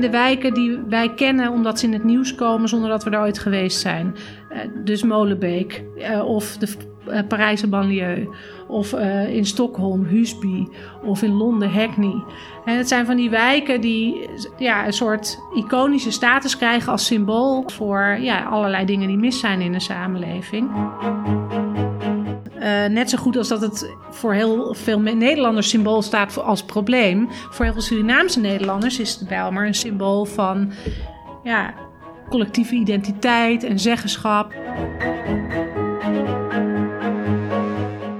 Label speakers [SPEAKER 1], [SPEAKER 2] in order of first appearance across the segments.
[SPEAKER 1] de wijken die wij kennen omdat ze in het nieuws komen zonder dat we er ooit geweest zijn. Uh, dus Molenbeek uh, of de uh, Parijse banlieue. Of in Stockholm, Husby. Of in Londen, Hackney. Het zijn van die wijken die ja, een soort iconische status krijgen als symbool voor ja, allerlei dingen die mis zijn in de samenleving. Uh, net zo goed als dat het voor heel veel Nederlanders symbool staat als probleem. Voor heel veel Surinaamse Nederlanders is het Bijlmer een symbool van ja, collectieve identiteit en zeggenschap.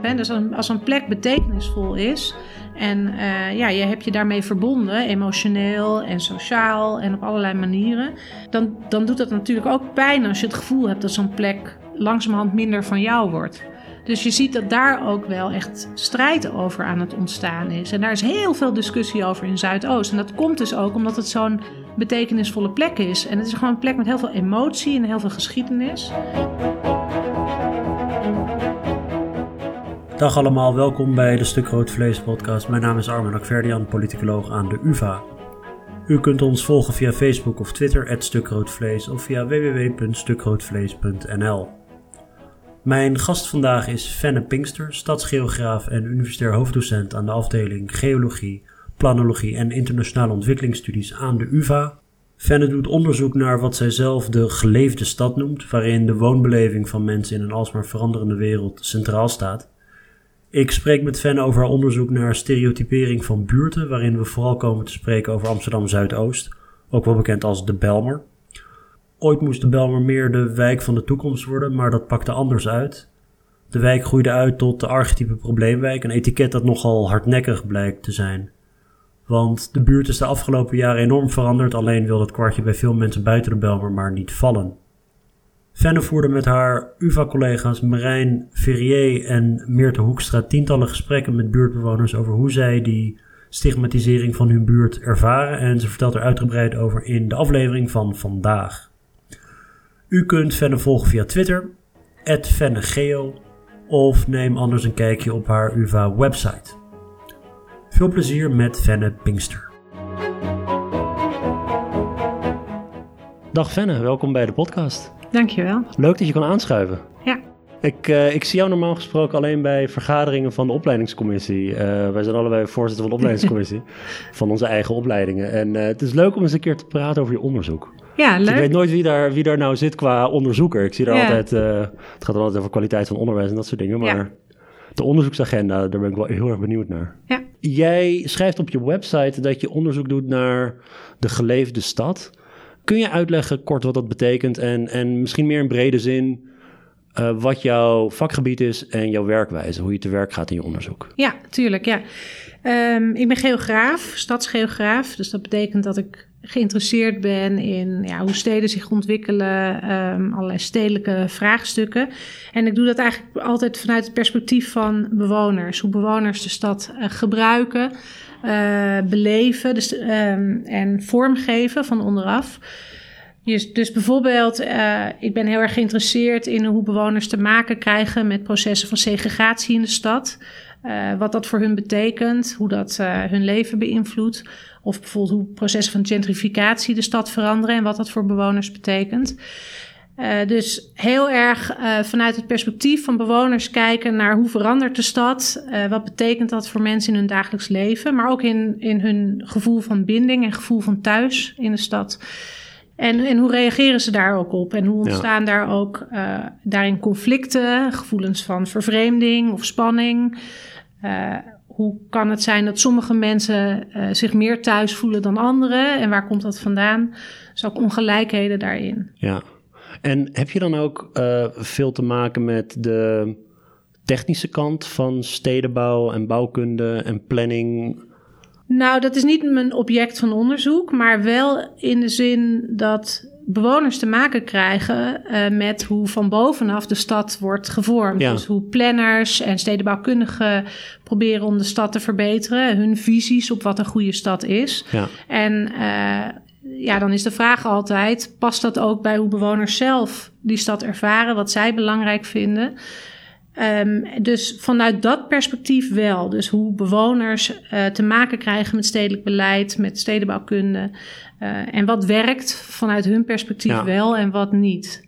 [SPEAKER 1] En dus als een plek betekenisvol is en uh, ja, je hebt je daarmee verbonden, emotioneel en sociaal en op allerlei manieren, dan, dan doet dat natuurlijk ook pijn als je het gevoel hebt dat zo'n plek langzamerhand minder van jou wordt. Dus je ziet dat daar ook wel echt strijd over aan het ontstaan is. En daar is heel veel discussie over in Zuidoost. En dat komt dus ook omdat het zo'n betekenisvolle plek is. En het is gewoon een plek met heel veel emotie en heel veel geschiedenis.
[SPEAKER 2] Dag allemaal, welkom bij de Stuk Rood Vlees podcast. Mijn naam is Armin Akverdian, politicoloog aan de UvA. U kunt ons volgen via Facebook of Twitter, @stukroodvlees of via www.stukroodvlees.nl. Mijn gast vandaag is Fenne Pinkster, stadsgeograaf en universitair hoofddocent aan de afdeling Geologie, Planologie en Internationale Ontwikkelingsstudies aan de UvA. Fenne doet onderzoek naar wat zij zelf de geleefde stad noemt, waarin de woonbeleving van mensen in een alsmaar veranderende wereld centraal staat. Ik spreek met Fenne over haar onderzoek naar stereotypering van buurten, waarin we vooral komen te spreken over Amsterdam Zuidoost, ook wel bekend als de Belmer. Ooit moest de Belmer meer de wijk van de toekomst worden, maar dat pakte anders uit. De wijk groeide uit tot de archetype probleemwijk, een etiket dat nogal hardnekkig blijkt te zijn. Want de buurt is de afgelopen jaren enorm veranderd, alleen wil dat kwartje bij veel mensen buiten de Belmer maar niet vallen. Fenne voerde met haar UvA-collega's Marijn Ferrier en Meerte Hoekstra tientallen gesprekken met buurtbewoners over hoe zij die stigmatisering van hun buurt ervaren en ze vertelt er uitgebreid over in de aflevering van vandaag. U kunt Fenne volgen via Twitter, @fennegeo, of neem anders een kijkje op haar UvA website. Veel plezier met Fenne Pinkster. Dag Fenne, welkom bij de podcast.
[SPEAKER 1] Dankjewel.
[SPEAKER 2] Leuk dat je kan aanschuiven.
[SPEAKER 1] Ja.
[SPEAKER 2] Ik, uh, ik zie jou normaal gesproken alleen bij vergaderingen van de opleidingscommissie. Uh, wij zijn allebei voorzitter van de opleidingscommissie van onze eigen opleidingen. En uh, het is leuk om eens een keer te praten over je onderzoek.
[SPEAKER 1] Ja, leuk.
[SPEAKER 2] ik weet nooit wie daar, wie daar nou zit qua onderzoeker. Ik zie daar altijd, het gaat altijd over kwaliteit van onderwijs en dat soort dingen. Maar ja. de onderzoeksagenda, daar ben ik wel heel erg benieuwd naar.
[SPEAKER 1] Ja.
[SPEAKER 2] Jij schrijft op je website dat je onderzoek doet naar de geleefde stad. Kun je uitleggen kort wat dat betekent en, en misschien meer in brede zin uh, wat jouw vakgebied is en jouw werkwijze, hoe je te werk gaat in je onderzoek?
[SPEAKER 1] Ja, tuurlijk. Ja. Um, ik ben geograaf, stadsgeograaf. Dus dat betekent dat ik geïnteresseerd ben in ja, hoe steden zich ontwikkelen, um, allerlei stedelijke vraagstukken. En ik doe dat eigenlijk altijd vanuit het perspectief van bewoners. Hoe bewoners de stad uh, gebruiken, uh, beleven dus, um, en vormgeven van onderaf. Dus, dus bijvoorbeeld, uh, ik ben heel erg geïnteresseerd in hoe bewoners te maken krijgen met processen van segregatie in de stad. Uh, wat dat voor hun betekent, hoe dat uh, hun leven beïnvloedt. Of bijvoorbeeld hoe processen van gentrificatie de stad veranderen en wat dat voor bewoners betekent. Dus heel erg vanuit het perspectief van bewoners kijken naar hoe verandert de stad, wat betekent dat voor mensen in hun dagelijks leven, maar ook in, in hun gevoel van binding en gevoel van thuis in de stad. En, en hoe reageren ze daar ook op? En hoe ontstaan ja. daar ook uh, daarin conflicten, gevoelens van vervreemding of spanning? Uh, hoe kan het zijn dat sommige mensen uh, zich meer thuis voelen dan anderen? En waar komt dat vandaan? Dus ook ongelijkheden daarin.
[SPEAKER 2] Ja, en heb je dan ook veel te maken met de technische kant van stedenbouw en bouwkunde en planning?
[SPEAKER 1] Nou, dat is niet mijn object van onderzoek, maar wel in de zin dat bewoners te maken krijgen uh, met hoe van bovenaf de stad wordt gevormd. Ja. Dus hoe planners en stedenbouwkundigen proberen om de stad te verbeteren, hun visies op wat een goede stad is.
[SPEAKER 2] Ja.
[SPEAKER 1] En uh, ja, dan is de vraag altijd: past dat ook bij hoe bewoners zelf die stad ervaren, wat zij belangrijk vinden? Um, dus vanuit dat perspectief wel. Dus hoe bewoners uh, te maken krijgen met stedelijk beleid, met stedenbouwkunde. Uh, en wat werkt vanuit hun perspectief ja. wel en wat niet.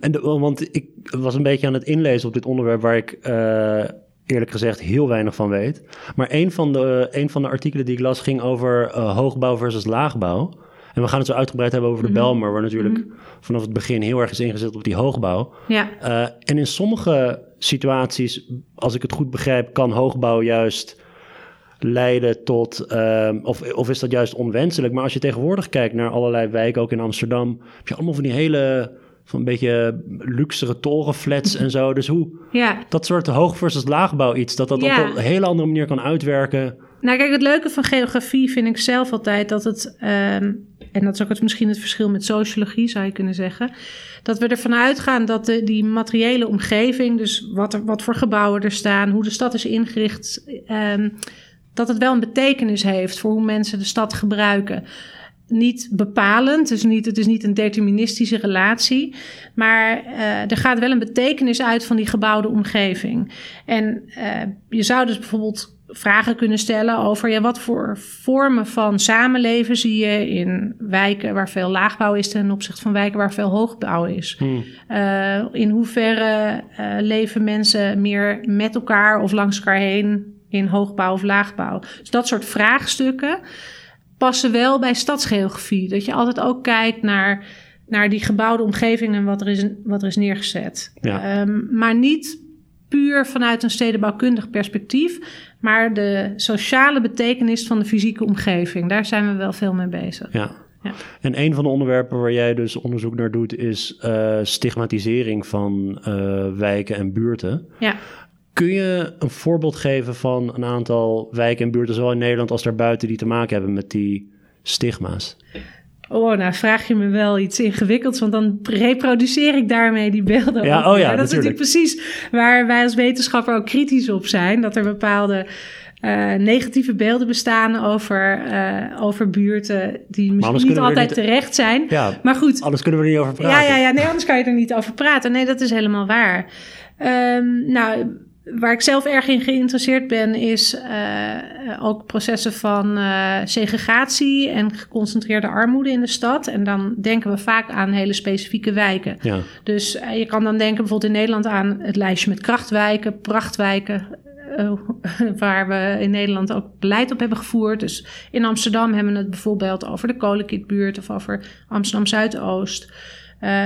[SPEAKER 2] En de, want ik was een beetje aan het inlezen op dit onderwerp waar ik uh, eerlijk gezegd heel weinig van weet. Maar een van de, een van de artikelen die ik las ging over hoogbouw versus laagbouw. En we gaan het zo uitgebreid hebben over de mm Belmer, waar natuurlijk mhm. vanaf het begin heel erg is ingezet op die hoogbouw.
[SPEAKER 1] Ja.
[SPEAKER 2] Uh, en in sommige situaties, als ik het goed begrijp, kan hoogbouw juist leiden tot, uh, of, of is dat juist onwenselijk? Maar als je tegenwoordig kijkt naar allerlei wijken, ook in Amsterdam, heb je allemaal van die hele van een beetje luxere torenflats en zo. Dus hoe
[SPEAKER 1] ja.
[SPEAKER 2] dat soort hoog versus laagbouw iets, dat dat op een hele andere manier kan uitwerken.
[SPEAKER 1] Nou, kijk, het leuke van geografie vind ik zelf altijd dat het, um, en dat is ook het, misschien het verschil met sociologie, zou je kunnen zeggen, dat we ervan uitgaan dat de, die materiële omgeving, dus wat, er, wat voor gebouwen er staan, hoe de stad is ingericht, um, dat het wel een betekenis heeft voor hoe mensen de stad gebruiken niet bepalend. Dus niet, het is niet een deterministische relatie. Maar uh, er gaat wel een betekenis uit van die gebouwde omgeving. En uh, je zou dus bijvoorbeeld vragen kunnen stellen over ja, wat voor vormen van samenleven zie je in wijken waar veel laagbouw is ten opzichte van wijken waar veel hoogbouw is. Hmm. Uh, in hoeverre leven mensen meer met elkaar of langs elkaar heen in hoogbouw of laagbouw? Dus dat soort vraagstukken passen wel bij stadsgeografie. Dat je altijd ook kijkt naar, naar die gebouwde omgeving en wat er is, wat er is neergezet.
[SPEAKER 2] Ja.
[SPEAKER 1] Um, maar niet puur vanuit een stedenbouwkundig perspectief, maar de sociale betekenis van de fysieke omgeving. Daar zijn we wel veel mee bezig.
[SPEAKER 2] Ja. Ja. En een van de onderwerpen waar jij dus onderzoek naar doet, is uh, stigmatisering van uh, wijken en buurten.
[SPEAKER 1] Ja.
[SPEAKER 2] Kun je een voorbeeld geven van een aantal wijken en buurten, zowel in Nederland als daarbuiten, die te maken hebben met die stigma's?
[SPEAKER 1] Oh, nou vraag je me wel iets ingewikkelds, want dan reproduceer ik daarmee die beelden.
[SPEAKER 2] Ja, oh ja,
[SPEAKER 1] dat is natuurlijk precies waar wij als wetenschapper ook kritisch op zijn. Dat er bepaalde uh, negatieve beelden bestaan over, uh, over buurten die misschien niet altijd niet... terecht zijn.
[SPEAKER 2] Ja,
[SPEAKER 1] maar goed.
[SPEAKER 2] Anders kunnen we er niet over praten.
[SPEAKER 1] Ja, ja, ja, nee, anders kan je er niet over praten. Nee, dat is helemaal waar. Um, nou, Waar ik zelf erg in geïnteresseerd ben, is uh, ook processen van uh, segregatie en geconcentreerde armoede in de stad. En dan denken we vaak aan hele specifieke wijken.
[SPEAKER 2] Ja.
[SPEAKER 1] Dus uh, je kan dan denken bijvoorbeeld in Nederland aan het lijstje met krachtwijken, prachtwijken. waar we in Nederland ook beleid op hebben gevoerd. Dus in Amsterdam hebben we het bijvoorbeeld over de Kolenkitbuurt of over Amsterdam Zuidoost.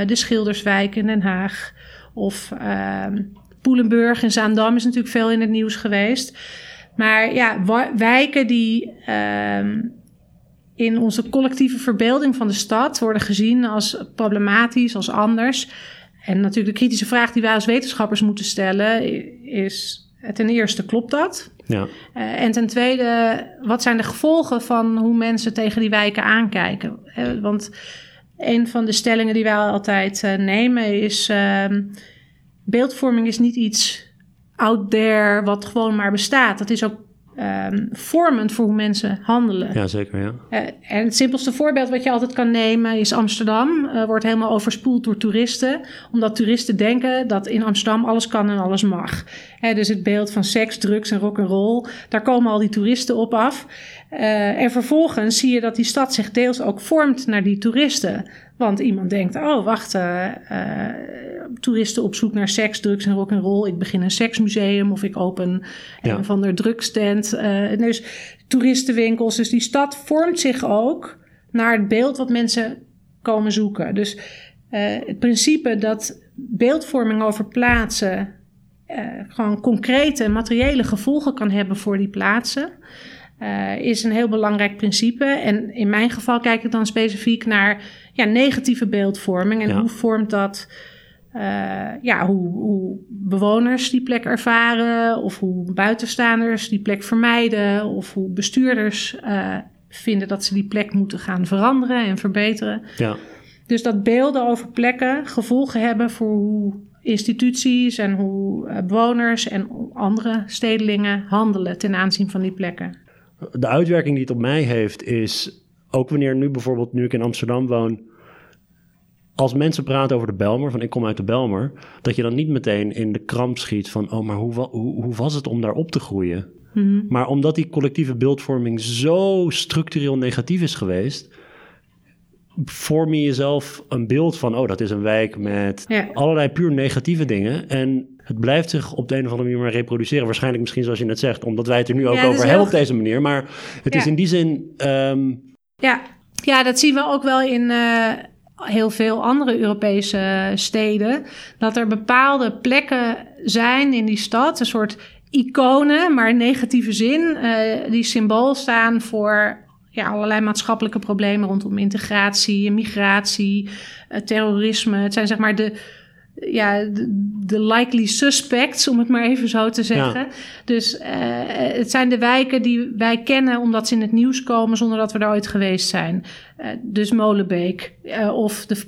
[SPEAKER 1] de Schilderswijk in Den Haag. Of ehm, Poelenburg en Zaandam is natuurlijk veel in het nieuws geweest. Maar ja, wijken die uh, in onze collectieve verbeelding van de stad worden gezien als problematisch, als anders. En natuurlijk de kritische vraag die wij als wetenschappers moeten stellen is ten eerste, klopt dat?
[SPEAKER 2] Ja.
[SPEAKER 1] Uh, en ten tweede, wat zijn de gevolgen van hoe mensen tegen die wijken aankijken? Uh, want een van de stellingen die wij altijd uh, nemen is ehm, beeldvorming is niet iets out there wat gewoon maar bestaat. Dat is ook um, vormend voor hoe mensen handelen.
[SPEAKER 2] Ja, zeker, ja.
[SPEAKER 1] Uh, en het simpelste voorbeeld wat je altijd kan nemen is Amsterdam. Uh, wordt helemaal overspoeld door toeristen. Omdat toeristen denken dat in Amsterdam alles kan en alles mag. Dus het beeld van seks, drugs en rock'n'roll. Daar komen al die toeristen op af. Uh, en vervolgens zie je dat die stad zich deels ook vormt naar die toeristen. Want iemand denkt, oh wacht, uh, uh, toeristen op zoek naar seks, drugs en rock and roll. Ik begin een seksmuseum of ik open ja. een van de drugstand. Uh, dus toeristenwinkels. Dus die stad vormt zich ook naar het beeld wat mensen komen zoeken. Dus het principe dat beeldvorming over plaatsen gewoon concrete materiële gevolgen kan hebben voor die plaatsen. Uh, is een heel belangrijk principe. En in mijn geval kijk ik dan specifiek naar ja, negatieve beeldvorming. En hoe vormt dat uh, ja, hoe, hoe, bewoners die plek ervaren, of hoe buitenstaanders die plek vermijden, of hoe bestuurders uh, vinden dat ze die plek moeten gaan veranderen en verbeteren.
[SPEAKER 2] Ja.
[SPEAKER 1] Dus dat beelden over plekken gevolgen hebben voor hoe instituties en hoe bewoners en andere stedelingen handelen ten aanzien van die plekken
[SPEAKER 2] de uitwerking die het op mij heeft is, ook wanneer nu bijvoorbeeld, nu ik in Amsterdam woon, als mensen praten over de Belmer, van ik kom uit de Belmer, dat je dan niet meteen in de kramp schiet van, oh, maar hoe, hoe, hoe was het om daar op te groeien?
[SPEAKER 1] Mhm.
[SPEAKER 2] Maar omdat die collectieve beeldvorming zo structureel negatief is geweest, vorm je jezelf een beeld van, oh, dat is een wijk met
[SPEAKER 1] Ja.
[SPEAKER 2] allerlei puur negatieve dingen. En het blijft zich op de een of andere manier maar reproduceren. Waarschijnlijk misschien zoals je net zegt, omdat wij het er nu ook
[SPEAKER 1] Ja,
[SPEAKER 2] over hebben op deze manier. Maar het is in die zin, ehm,
[SPEAKER 1] Ja. ja, dat zien we ook wel in eh, heel veel andere Europese steden. Dat er bepaalde plekken zijn in die stad, een soort iconen, maar in negatieve zin, eh, die symbool staan voor ja, allerlei maatschappelijke problemen rondom integratie, migratie, eh, terrorisme. Het zijn zeg maar de, ja, de, de likely suspects, om het maar even zo te zeggen. Dus eh, het zijn de wijken die wij kennen omdat ze in het nieuws komen zonder dat we er ooit geweest zijn. Eh, dus Molenbeek eh, of de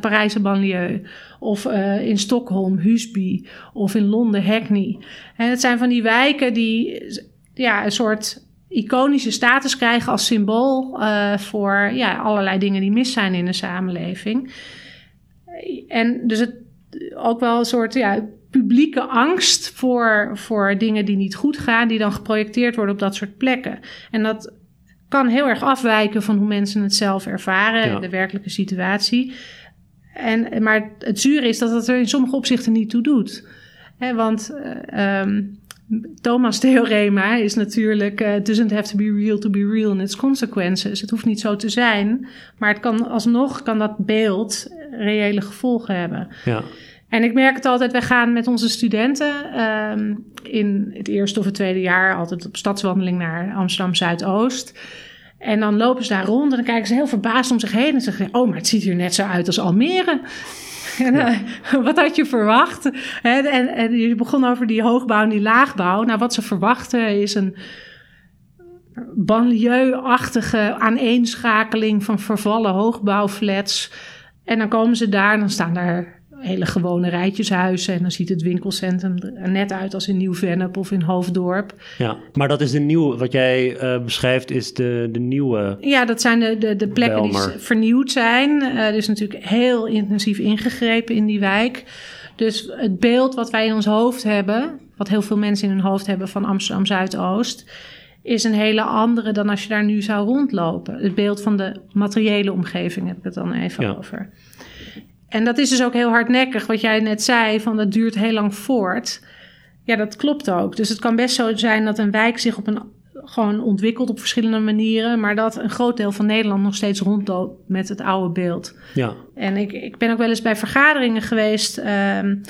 [SPEAKER 1] Parijse banlieue of in Stockholm Husby of in Londen Hackney. En het zijn van die wijken die ja, een soort iconische status krijgen als symbool voor ja, allerlei dingen die mis zijn in de samenleving. En dus het ook wel een soort ja, publieke angst voor, voor dingen die niet goed gaan, die dan geprojecteerd worden op dat soort plekken. En dat kan heel erg afwijken van hoe mensen het zelf ervaren, ja. de werkelijke situatie. En, maar het zure is dat het er in sommige opzichten niet toe doet. He, want uh, um, Thomas' theorema is natuurlijk: uh, it doesn't have to be real to be real in its consequences. Het hoeft niet zo te zijn, maar het kan alsnog kan dat beeld reële gevolgen hebben.
[SPEAKER 2] Ja.
[SPEAKER 1] En ik merk het altijd, wij gaan met onze studenten um, in het eerste of het tweede jaar altijd op stadswandeling naar Amsterdam Zuidoost. En dan lopen ze daar rond en dan kijken ze heel verbaasd om zich heen en zeggen: Oh, maar het ziet hier net zo uit als Almere. En, uh, wat had je verwacht? En, en, en, je begon over die hoogbouw en die laagbouw. Nou, wat ze verwachten is een banlieue-achtige aaneenschakeling van vervallen hoogbouwflats. En dan komen ze daar en dan staan daar hele gewone rijtjeshuizen. En dan ziet het winkelcentrum er net uit als in Nieuw-Vennep of in Hoofddorp.
[SPEAKER 2] Ja, maar dat is de nieuwe, wat jij uh, beschrijft, is de, de nieuwe.
[SPEAKER 1] Ja, dat zijn de, de, de plekken Belmer. die vernieuwd zijn. Uh, er is natuurlijk heel intensief ingegrepen in die wijk. Dus het beeld wat wij in ons hoofd hebben, wat heel veel mensen in hun hoofd hebben van Amsterdam Zuidoost, is een hele andere dan als je daar nu zou rondlopen. Het beeld van de materiële omgeving heb ik het dan even ja. over. En dat is dus ook heel hardnekkig, wat jij net zei, van dat duurt heel lang voort. Ja, dat klopt ook. Dus het kan best zo zijn dat een wijk zich op een, gewoon ontwikkelt op verschillende manieren, maar dat een groot deel van Nederland nog steeds rondloopt met het oude beeld.
[SPEAKER 2] Ja.
[SPEAKER 1] En ik, ik ben ook wel eens bij vergaderingen geweest, um,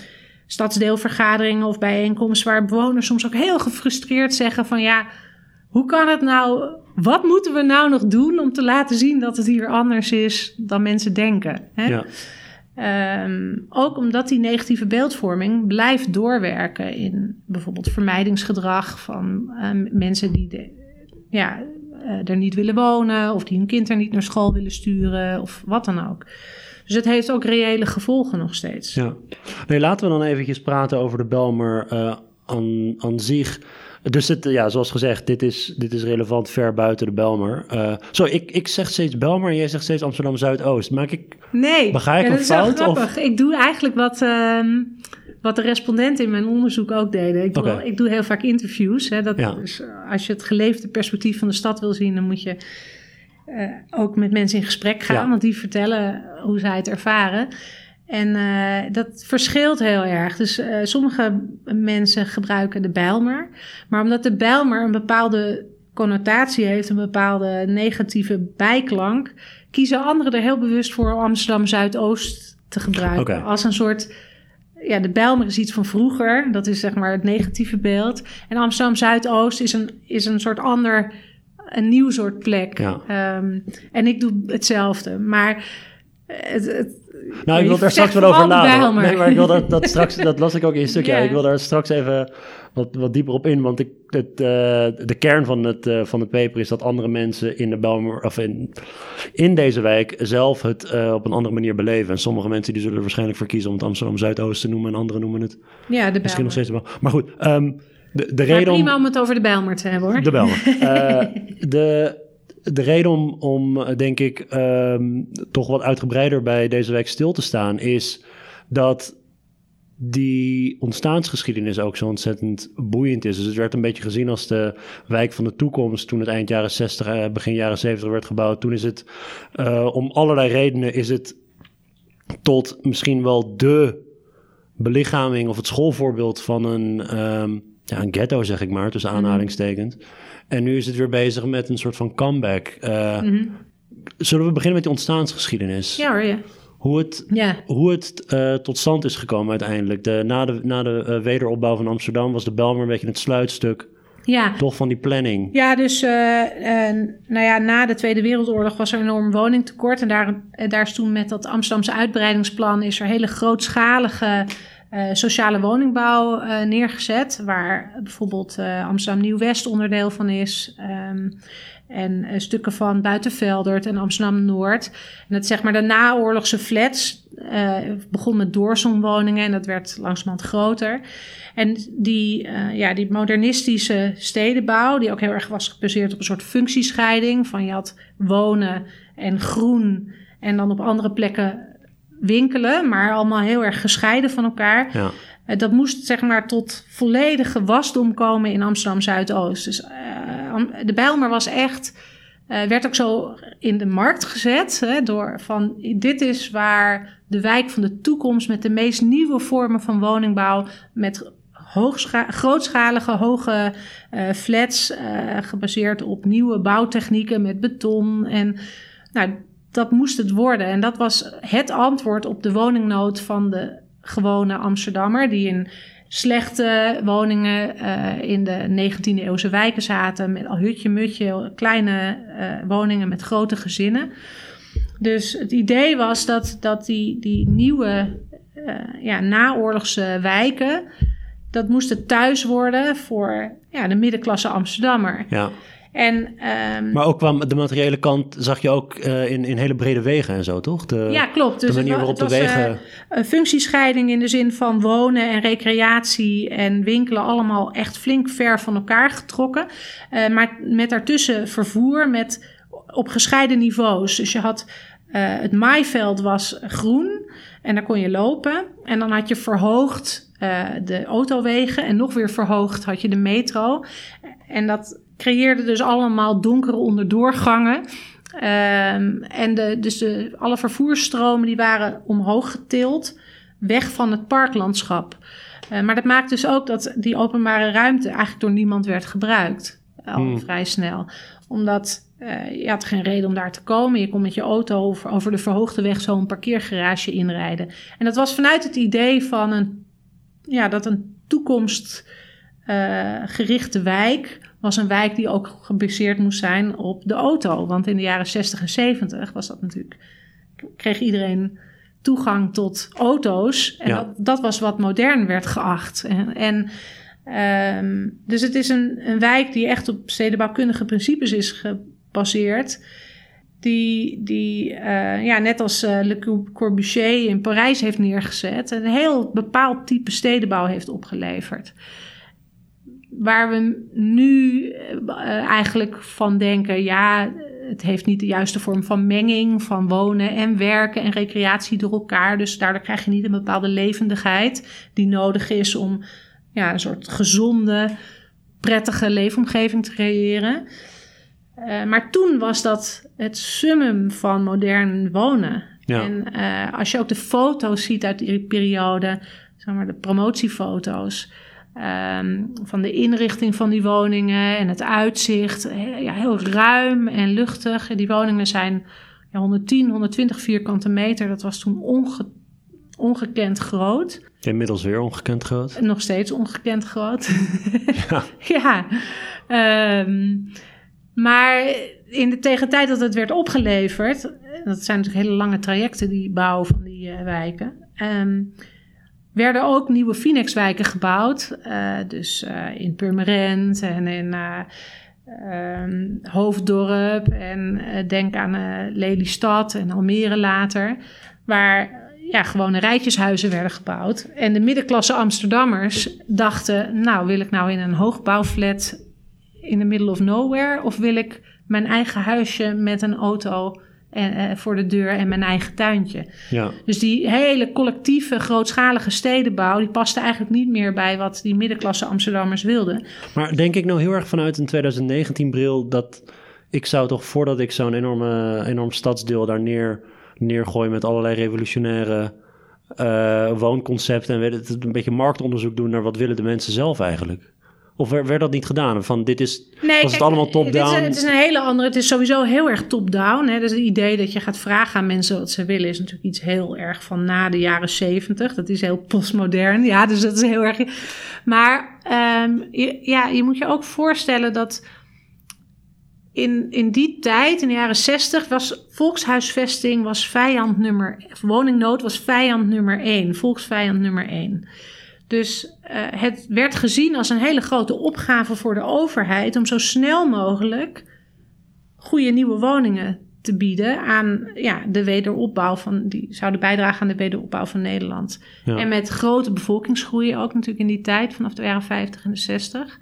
[SPEAKER 1] stadsdeelvergaderingen of bijeenkomsten, waar bewoners soms ook heel gefrustreerd zeggen van ja, hoe kan het nou, wat moeten we nou nog doen om te laten zien dat het hier anders is dan mensen denken? Hè?
[SPEAKER 2] Ja.
[SPEAKER 1] Um, ook omdat die negatieve beeldvorming blijft doorwerken in bijvoorbeeld vermijdingsgedrag van um, mensen die ja, uh, er niet willen wonen of die hun kind er niet naar school willen sturen of wat dan ook. Dus het heeft ook reële gevolgen nog steeds.
[SPEAKER 2] Ja. Nee, laten we dan eventjes praten over de Belmer uh, aan, aan zich. Dus het, ja, zoals gezegd, dit is, dit is relevant ver buiten de Belmer. Uh, zo, ik, ik zeg steeds Belmer en jij zegt steeds Amsterdam Zuidoost. Maak ik.
[SPEAKER 1] Nee,
[SPEAKER 2] begrijp ik
[SPEAKER 1] ja,
[SPEAKER 2] een fout?
[SPEAKER 1] Dat is wel grappig.
[SPEAKER 2] Of?
[SPEAKER 1] Ik doe eigenlijk wat, uh, wat de respondenten in mijn onderzoek ook deden. Ik doe,
[SPEAKER 2] okay.
[SPEAKER 1] ik doe heel vaak interviews. Hè, dat,
[SPEAKER 2] ja.
[SPEAKER 1] dus als je het geleefde perspectief van de stad wil zien, dan moet je uh, ook met mensen in gesprek gaan,
[SPEAKER 2] Ja.
[SPEAKER 1] want die vertellen hoe zij het ervaren. En uh, dat verschilt heel erg. Dus uh, sommige mensen gebruiken de Bijlmer. Maar omdat de Bijlmer een bepaalde connotatie heeft, een bepaalde negatieve bijklank, kiezen anderen er heel bewust voor om Amsterdam Zuidoost te gebruiken.
[SPEAKER 2] Okay.
[SPEAKER 1] Als een soort. Ja, de Bijlmer is iets van vroeger. Dat is zeg maar het negatieve beeld. En Amsterdam Zuidoost is een, is een soort ander. Een nieuw soort plek.
[SPEAKER 2] Ja.
[SPEAKER 1] Um, en ik doe hetzelfde. Maar het, het,
[SPEAKER 2] nou, ik wil daar straks wel over nadenken. Nee, maar ik wil dat, dat straks, dat las ik ook in je stuk. Ja. ja. ik wil daar straks even wat, wat dieper op in. Want ik, het, uh, de kern van het, uh, van het paper is dat andere mensen in de Belmer, of in, in deze wijk zelf het uh, op een andere manier beleven. En sommige mensen die zullen er waarschijnlijk voor kiezen om het Amsterdam Zuidoost te noemen. En anderen noemen het
[SPEAKER 1] ja, de
[SPEAKER 2] misschien nog steeds wel. Maar goed, um, de, de
[SPEAKER 1] maar
[SPEAKER 2] reden
[SPEAKER 1] prima
[SPEAKER 2] om...
[SPEAKER 1] om het over de Bijlmer te hebben hoor.
[SPEAKER 2] De Bijlmer. de de reden om, om eh, denk ik, ehm, toch wat uitgebreider bij deze wijk stil te staan, is dat die ontstaansgeschiedenis ook zo ontzettend boeiend is. Dus het werd een beetje gezien als de wijk van de toekomst toen het eind jaren 60, eh, begin jaren 70 werd gebouwd. Toen is het uh, om allerlei redenen is het tot misschien wel de belichaming of het schoolvoorbeeld van een, um, ja, een ghetto, zeg ik maar, tussen mhm. aanhalingstekens. En nu is het weer bezig met een soort van comeback. Uh, mm -hmm. Zullen we beginnen met die ontstaansgeschiedenis?
[SPEAKER 1] Ja hoor, ja.
[SPEAKER 2] Hoe het,
[SPEAKER 1] ja.
[SPEAKER 2] hoe het uh, tot stand is gekomen uiteindelijk. De, na de, na de uh, wederopbouw van Amsterdam was de Belmer een beetje het sluitstuk.
[SPEAKER 1] Ja.
[SPEAKER 2] Toch van die planning.
[SPEAKER 1] Ja, dus uh, nou ja, na de Tweede Wereldoorlog was er een enorm woningtekort. En daar, daar is toen met dat Amsterdamse uitbreidingsplan... is er hele grootschalige sociale woningbouw neergezet. Waar bijvoorbeeld Amsterdam Nieuw-West onderdeel van is... Um, en stukken van Buitenveldert en Amsterdam-Noord. En het zeg maar de naoorlogse flats begon met doorzonwoningen en dat werd langzamerhand groter. En die, ja, die modernistische stedenbouw, die ook heel erg was gebaseerd op een soort functiescheiding. Van je had wonen en groen en dan op andere plekken winkelen, maar allemaal heel erg gescheiden van elkaar.
[SPEAKER 2] Ja.
[SPEAKER 1] dat moest zeg maar tot volledige wasdom komen in Amsterdam Zuidoost. Dus de Bijlmer was echt, uh, werd ook zo in de markt gezet. Hè, door van dit is waar de wijk van de toekomst met de meest nieuwe vormen van woningbouw, met grootschalige hoge uh, flats, uh, gebaseerd op nieuwe bouwtechnieken met beton. En nou, dat moest het worden. En dat was het antwoord op de woningnood van de gewone Amsterdammer, die in slechte woningen uh, in de 19e eeuwse wijken zaten. Met al hutje-mutje, kleine uh, woningen met grote gezinnen. Dus het idee was dat, dat die, die nieuwe uh, ja, naoorlogse wijken... dat moesten thuis worden voor ja, de middenklasse Amsterdammer.
[SPEAKER 2] Ja.
[SPEAKER 1] En, um,
[SPEAKER 2] maar ook qua de materiële kant zag je ook uh, in, in hele brede wegen en zo, toch? De,
[SPEAKER 1] ja, klopt.
[SPEAKER 2] Dus de manier waarop
[SPEAKER 1] was,
[SPEAKER 2] de wegen.
[SPEAKER 1] Uh, een functiescheiding in de zin van wonen en recreatie en winkelen allemaal echt flink ver van elkaar getrokken. Uh, maar met daartussen vervoer met, op gescheiden niveaus. Dus je had het maaiveld was groen en daar kon je lopen. En dan had je verhoogd de autowegen en nog weer verhoogd had je de metro. En dat creëerde dus allemaal donkere onderdoorgangen. Um, en de, dus de, alle vervoersstromen die waren omhoog getild, weg van het parklandschap. Uh, maar dat maakt dus ook dat die openbare ruimte eigenlijk door niemand werd gebruikt. Al hmm. vrij snel. Omdat uh, je had geen reden om daar te komen. Je kon met je auto over, over de verhoogde weg zo'n parkeergarage inrijden. En dat was vanuit het idee van een, ja, dat een toekomstgerichte uh, wijk was een wijk die ook gebaseerd moest zijn op de auto. Want in de jaren 60 en 70 was dat natuurlijk. kreeg iedereen toegang tot auto's. En
[SPEAKER 2] Ja.
[SPEAKER 1] dat, dat was wat modern werd geacht. En, en ehm, dus het is een, een wijk die echt op stedenbouwkundige principes is gebaseerd. Die, die eh, ja, net als eh, Le Corbusier in Parijs heeft neergezet. Een heel bepaald type stedenbouw heeft opgeleverd waar we nu uh, eigenlijk van denken, ja, het heeft niet de juiste vorm van menging van wonen en werken en recreatie door elkaar. Dus daardoor krijg je niet een bepaalde levendigheid die nodig is om ja, een soort gezonde, prettige leefomgeving te creëren. Uh, maar toen was dat het summum van modern wonen.
[SPEAKER 2] Ja.
[SPEAKER 1] En uh, als je ook de foto's ziet uit die periode, zeg maar de promotiefoto's. Um, van de inrichting van die woningen en het uitzicht. Ja, heel ruim en luchtig. Die woningen zijn ja, 110, 120 vierkante meter. Dat was toen onge ongekend groot.
[SPEAKER 2] Inmiddels weer ongekend groot.
[SPEAKER 1] Nog steeds ongekend groot.
[SPEAKER 2] Ja.
[SPEAKER 1] ja. Um, maar in de tegentijd dat het werd opgeleverd... dat zijn natuurlijk hele lange trajecten, die bouw van die uh, wijken... Um, werden ook nieuwe Phoenix-wijken gebouwd. Uh, dus uh, in Purmerend en in uh, um, Hoofddorp. En denk aan Lelystad en Almere later. Waar ja, gewone rijtjeshuizen werden gebouwd. En de middenklasse Amsterdammers dachten... nou, wil ik nou in een hoogbouwflat in the middle of nowhere... of wil ik mijn eigen huisje met een auto en, eh, voor de deur en mijn eigen tuintje.
[SPEAKER 2] Ja.
[SPEAKER 1] Dus die hele collectieve, grootschalige stedenbouw, die paste eigenlijk niet meer bij wat die middenklasse Amsterdammers wilden.
[SPEAKER 2] Maar denk ik nou heel erg vanuit een 2019 bril dat ik zou toch voordat ik zo'n enorme, enorm stadsdeel daar neer, neergooi met allerlei revolutionaire eh, woonconcepten en weet het, een beetje marktonderzoek doen naar wat willen de mensen zelf eigenlijk? Of werd, dat niet gedaan? Van dit is,
[SPEAKER 1] Nee,
[SPEAKER 2] was
[SPEAKER 1] kijk,
[SPEAKER 2] het allemaal
[SPEAKER 1] Het
[SPEAKER 2] top-down?
[SPEAKER 1] het is een hele andere. Het is sowieso heel erg top-down. Dus het idee dat je gaat vragen aan mensen wat ze willen, is natuurlijk iets heel erg van na de jaren zeventig. Dat is heel postmodern. Ja, dus dat is heel erg. Maar ehm, je, ja, je moet je ook voorstellen dat in, in die tijd, in de jaren 60, was volkshuisvesting was vijand nummer, woningnood was vijand nummer één, volksvijand nummer één. Dus eh, het werd gezien als een hele grote opgave voor de overheid om zo snel mogelijk goede nieuwe woningen te bieden aan ja, de wederopbouw van, die zouden bijdragen aan de wederopbouw van Nederland.
[SPEAKER 2] Ja.
[SPEAKER 1] En met grote bevolkingsgroei ook natuurlijk in die tijd, vanaf de jaren 50 en de 60.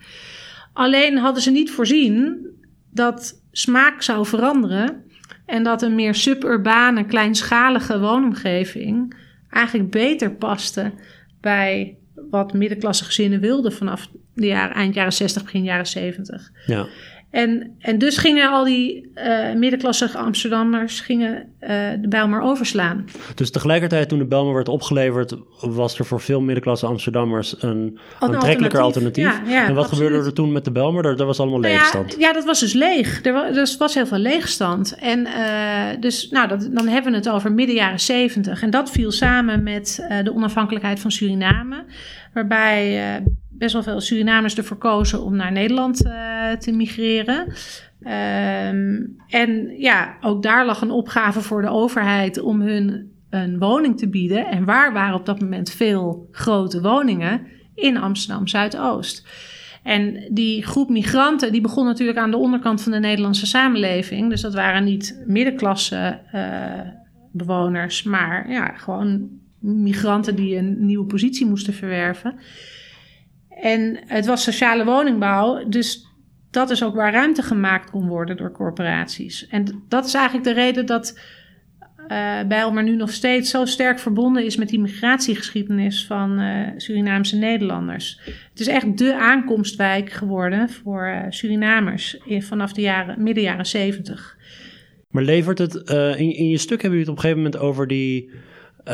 [SPEAKER 1] Alleen hadden ze niet voorzien dat smaak zou veranderen en dat een meer suburbane, kleinschalige woonomgeving eigenlijk beter paste bij wat middenklasse gezinnen wilden vanaf de jaren, eind jaren 60, begin jaren 70.
[SPEAKER 2] Ja.
[SPEAKER 1] En, en dus gingen al die eh middenklasse Amsterdammers gingen, eh de bijl maar overslaan.
[SPEAKER 2] Dus tegelijkertijd toen de Belmer werd opgeleverd, was er voor veel middenklasse Amsterdammers een aantrekkelijker alternatief.
[SPEAKER 1] alternatief. Ja, ja,
[SPEAKER 2] en wat
[SPEAKER 1] absoluut.
[SPEAKER 2] gebeurde er toen met de Belmer? Daar, daar was allemaal
[SPEAKER 1] Nou
[SPEAKER 2] leegstand.
[SPEAKER 1] Ja, ja, dat was dus leeg. Er was, er was heel veel leegstand. En eh, dus, nou, dat, dan hebben we het over midden jaren zeventig. En dat viel samen met de onafhankelijkheid van Suriname. Waarbij best wel veel Surinamers ervoor kozen om naar Nederland eh, te migreren. Ehm, en ja, ook daar lag een opgave voor de overheid om hun een woning te bieden. En waar waren op dat moment veel grote woningen? In Amsterdam Zuidoost. En die groep migranten, die begon natuurlijk aan de onderkant van de Nederlandse samenleving. Dus dat waren niet middenklasse eh, bewoners, maar ja, gewoon migranten die een nieuwe positie moesten verwerven. En het was sociale woningbouw, dus dat is ook waar ruimte gemaakt kon worden door corporaties. En dat is eigenlijk de reden dat eh Bijlmer nu nog steeds zo sterk verbonden is met die migratiegeschiedenis van eh, Surinaamse Nederlanders. Het is echt de aankomstwijk geworden voor eh, Surinamers in, vanaf de jaren, midden jaren zeventig.
[SPEAKER 2] Maar levert het, in, in je stuk hebben jullie het op een gegeven moment over die,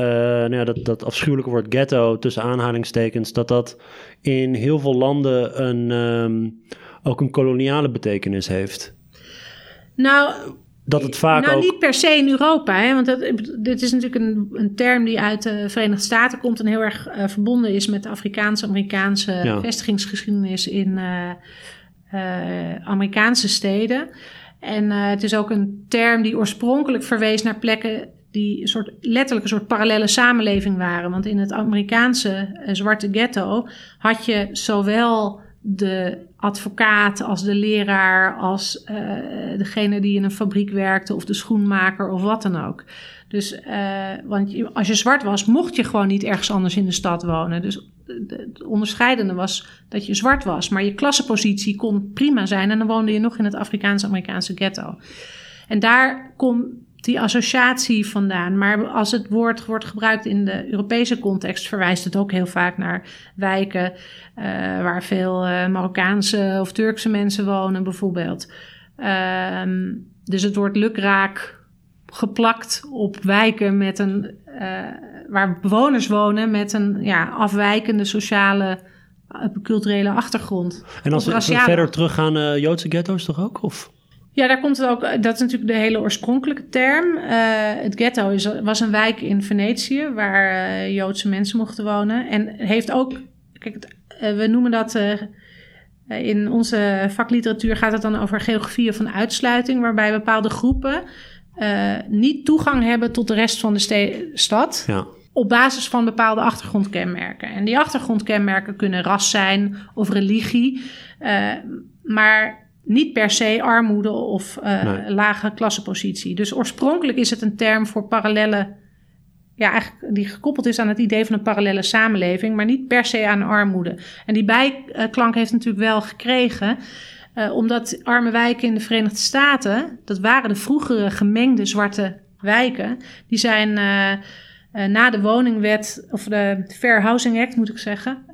[SPEAKER 2] nou ja, dat, dat afschuwelijke woord ghetto tussen aanhalingstekens, dat dat in heel veel landen een, ehm, ook een koloniale betekenis heeft.
[SPEAKER 1] Nou,
[SPEAKER 2] Dat het vaak
[SPEAKER 1] nou,
[SPEAKER 2] ook...
[SPEAKER 1] niet per se in Europa, hè, want dat, dit is natuurlijk een, een term die uit de Verenigde Staten komt en heel erg eh, verbonden is met de Afrikaanse-Amerikaanse
[SPEAKER 2] Ja.
[SPEAKER 1] vestigingsgeschiedenis in eh, eh, Amerikaanse steden. En eh, het is ook een term die oorspronkelijk verwees naar plekken die soort, letterlijk een soort parallele samenleving waren. Want in het Amerikaanse eh, zwarte ghetto had je zowel de advocaat als de leraar, als eh, degene die in een fabriek werkte of de schoenmaker of wat dan ook. Dus, eh, want als je zwart was, mocht je gewoon niet ergens anders in de stad wonen. Dus het onderscheidende was dat je zwart was, maar je klassenpositie kon prima zijn en dan woonde je nog in het Afrikaans-Amerikaanse ghetto. En daar komt die associatie vandaan. Maar als het woord wordt gebruikt in de Europese context, verwijst het ook heel vaak naar wijken eh, waar veel eh, Marokkaanse of Turkse mensen wonen, bijvoorbeeld. Ehm, dus het wordt lukraak geplakt op wijken met een, eh, waar bewoners wonen met een ja, afwijkende sociale, culturele achtergrond.
[SPEAKER 2] en als we verder teruggaan, Joodse ghetto's toch ook? Of?
[SPEAKER 1] Ja, daar komt het ook. Dat is natuurlijk de hele oorspronkelijke term. Eh, het ghetto is, was een wijk in Venetië waar eh, Joodse mensen mochten wonen. En heeft ook. Kijk, het, eh, we noemen dat. eh, in onze vakliteratuur gaat het dan over geografie van uitsluiting, waarbij bepaalde groepen eh, niet toegang hebben tot de rest van de stad
[SPEAKER 2] Ja.
[SPEAKER 1] op basis van bepaalde achtergrondkenmerken. En die achtergrondkenmerken kunnen ras zijn of religie, eh, maar niet per se armoede of eh,
[SPEAKER 2] Nee.
[SPEAKER 1] lage klassenpositie. Dus oorspronkelijk is het een term voor parallelle, ja, eigenlijk die gekoppeld is aan het idee van een parallele samenleving, maar niet per se aan armoede. En die bijklank heeft natuurlijk wel gekregen. Uh, omdat arme wijken in de Verenigde Staten, dat waren de vroegere gemengde zwarte wijken, die zijn uh, na de woningwet, of de Fair Housing Act moet ik zeggen,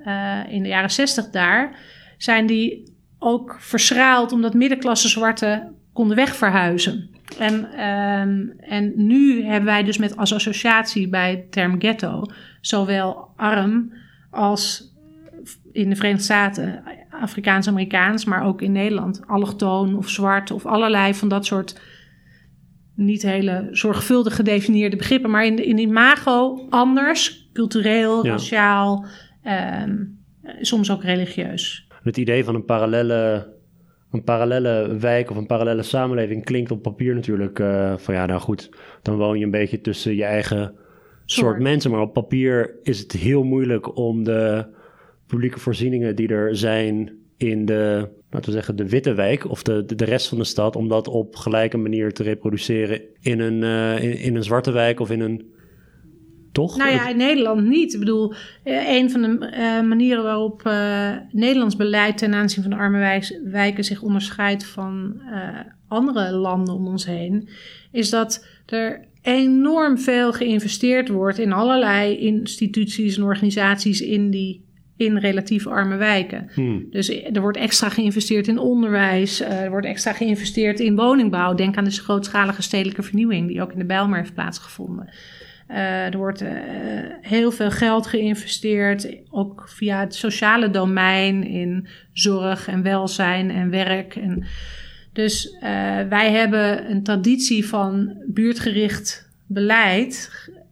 [SPEAKER 1] in de jaren 60 daar, zijn die ook verschraald omdat middenklasse zwarten konden wegverhuizen. En, um, en nu hebben wij dus met als associatie bij het term ghetto zowel arm als in de Verenigde Staten Afrikaans-Amerikaans, maar ook in Nederland allochtoon of zwart of allerlei van dat soort niet hele zorgvuldig gedefinieerde begrippen, maar in, de, in imago anders, cultureel, raciaal, um, soms ook religieus.
[SPEAKER 2] Het idee van een parallele een parallele wijk of een parallele samenleving klinkt op papier natuurlijk uh, van ja, nou goed, dan woon je een beetje tussen je eigen soort, mensen. Maar op papier is het heel moeilijk om de publieke voorzieningen die er zijn in de, laten we zeggen, de witte wijk of de, de, rest van de stad, om dat op gelijke manier te reproduceren in een, uh, in, in een zwarte wijk of in een toch?
[SPEAKER 1] Nou ja, in Nederland niet. Ik bedoel, eh, een van de uh, manieren waarop uh, Nederlands beleid ten aanzien van de arme wijken zich onderscheidt van andere landen om ons heen, is dat er enorm veel geïnvesteerd wordt in allerlei instituties en organisaties in die in relatief arme wijken. Hmm. Dus er wordt extra geïnvesteerd in onderwijs, er wordt extra geïnvesteerd in woningbouw. Denk aan de grootschalige stedelijke vernieuwing die ook in de Bijlmer heeft plaatsgevonden. Uh, er wordt uh, heel veel geld geïnvesteerd, ook via het sociale domein in zorg en welzijn en werk. En dus uh, wij hebben een traditie van buurtgericht beleid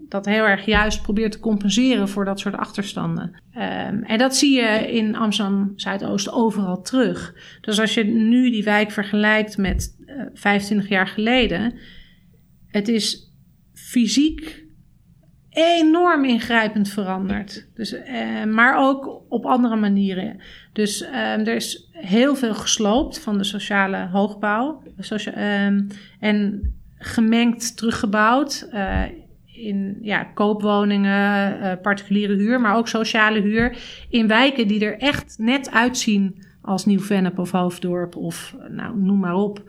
[SPEAKER 1] dat heel erg juist probeert te compenseren voor dat soort achterstanden. Um, en dat zie je in Amsterdam Zuidoost overal terug. Dus als je nu die wijk vergelijkt met 25 jaar geleden, het is fysiek enorm ingrijpend veranderd. Dus, uh, maar ook op andere manieren. Dus uh, er is heel veel gesloopt van de sociale hoogbouw. Uh, en gemengd teruggebouwd. Uh, in ja, koopwoningen, particuliere huur, maar ook sociale huur. In wijken die er echt net uitzien als Nieuw-Vennep of Hoofddorp of nou, noem maar op.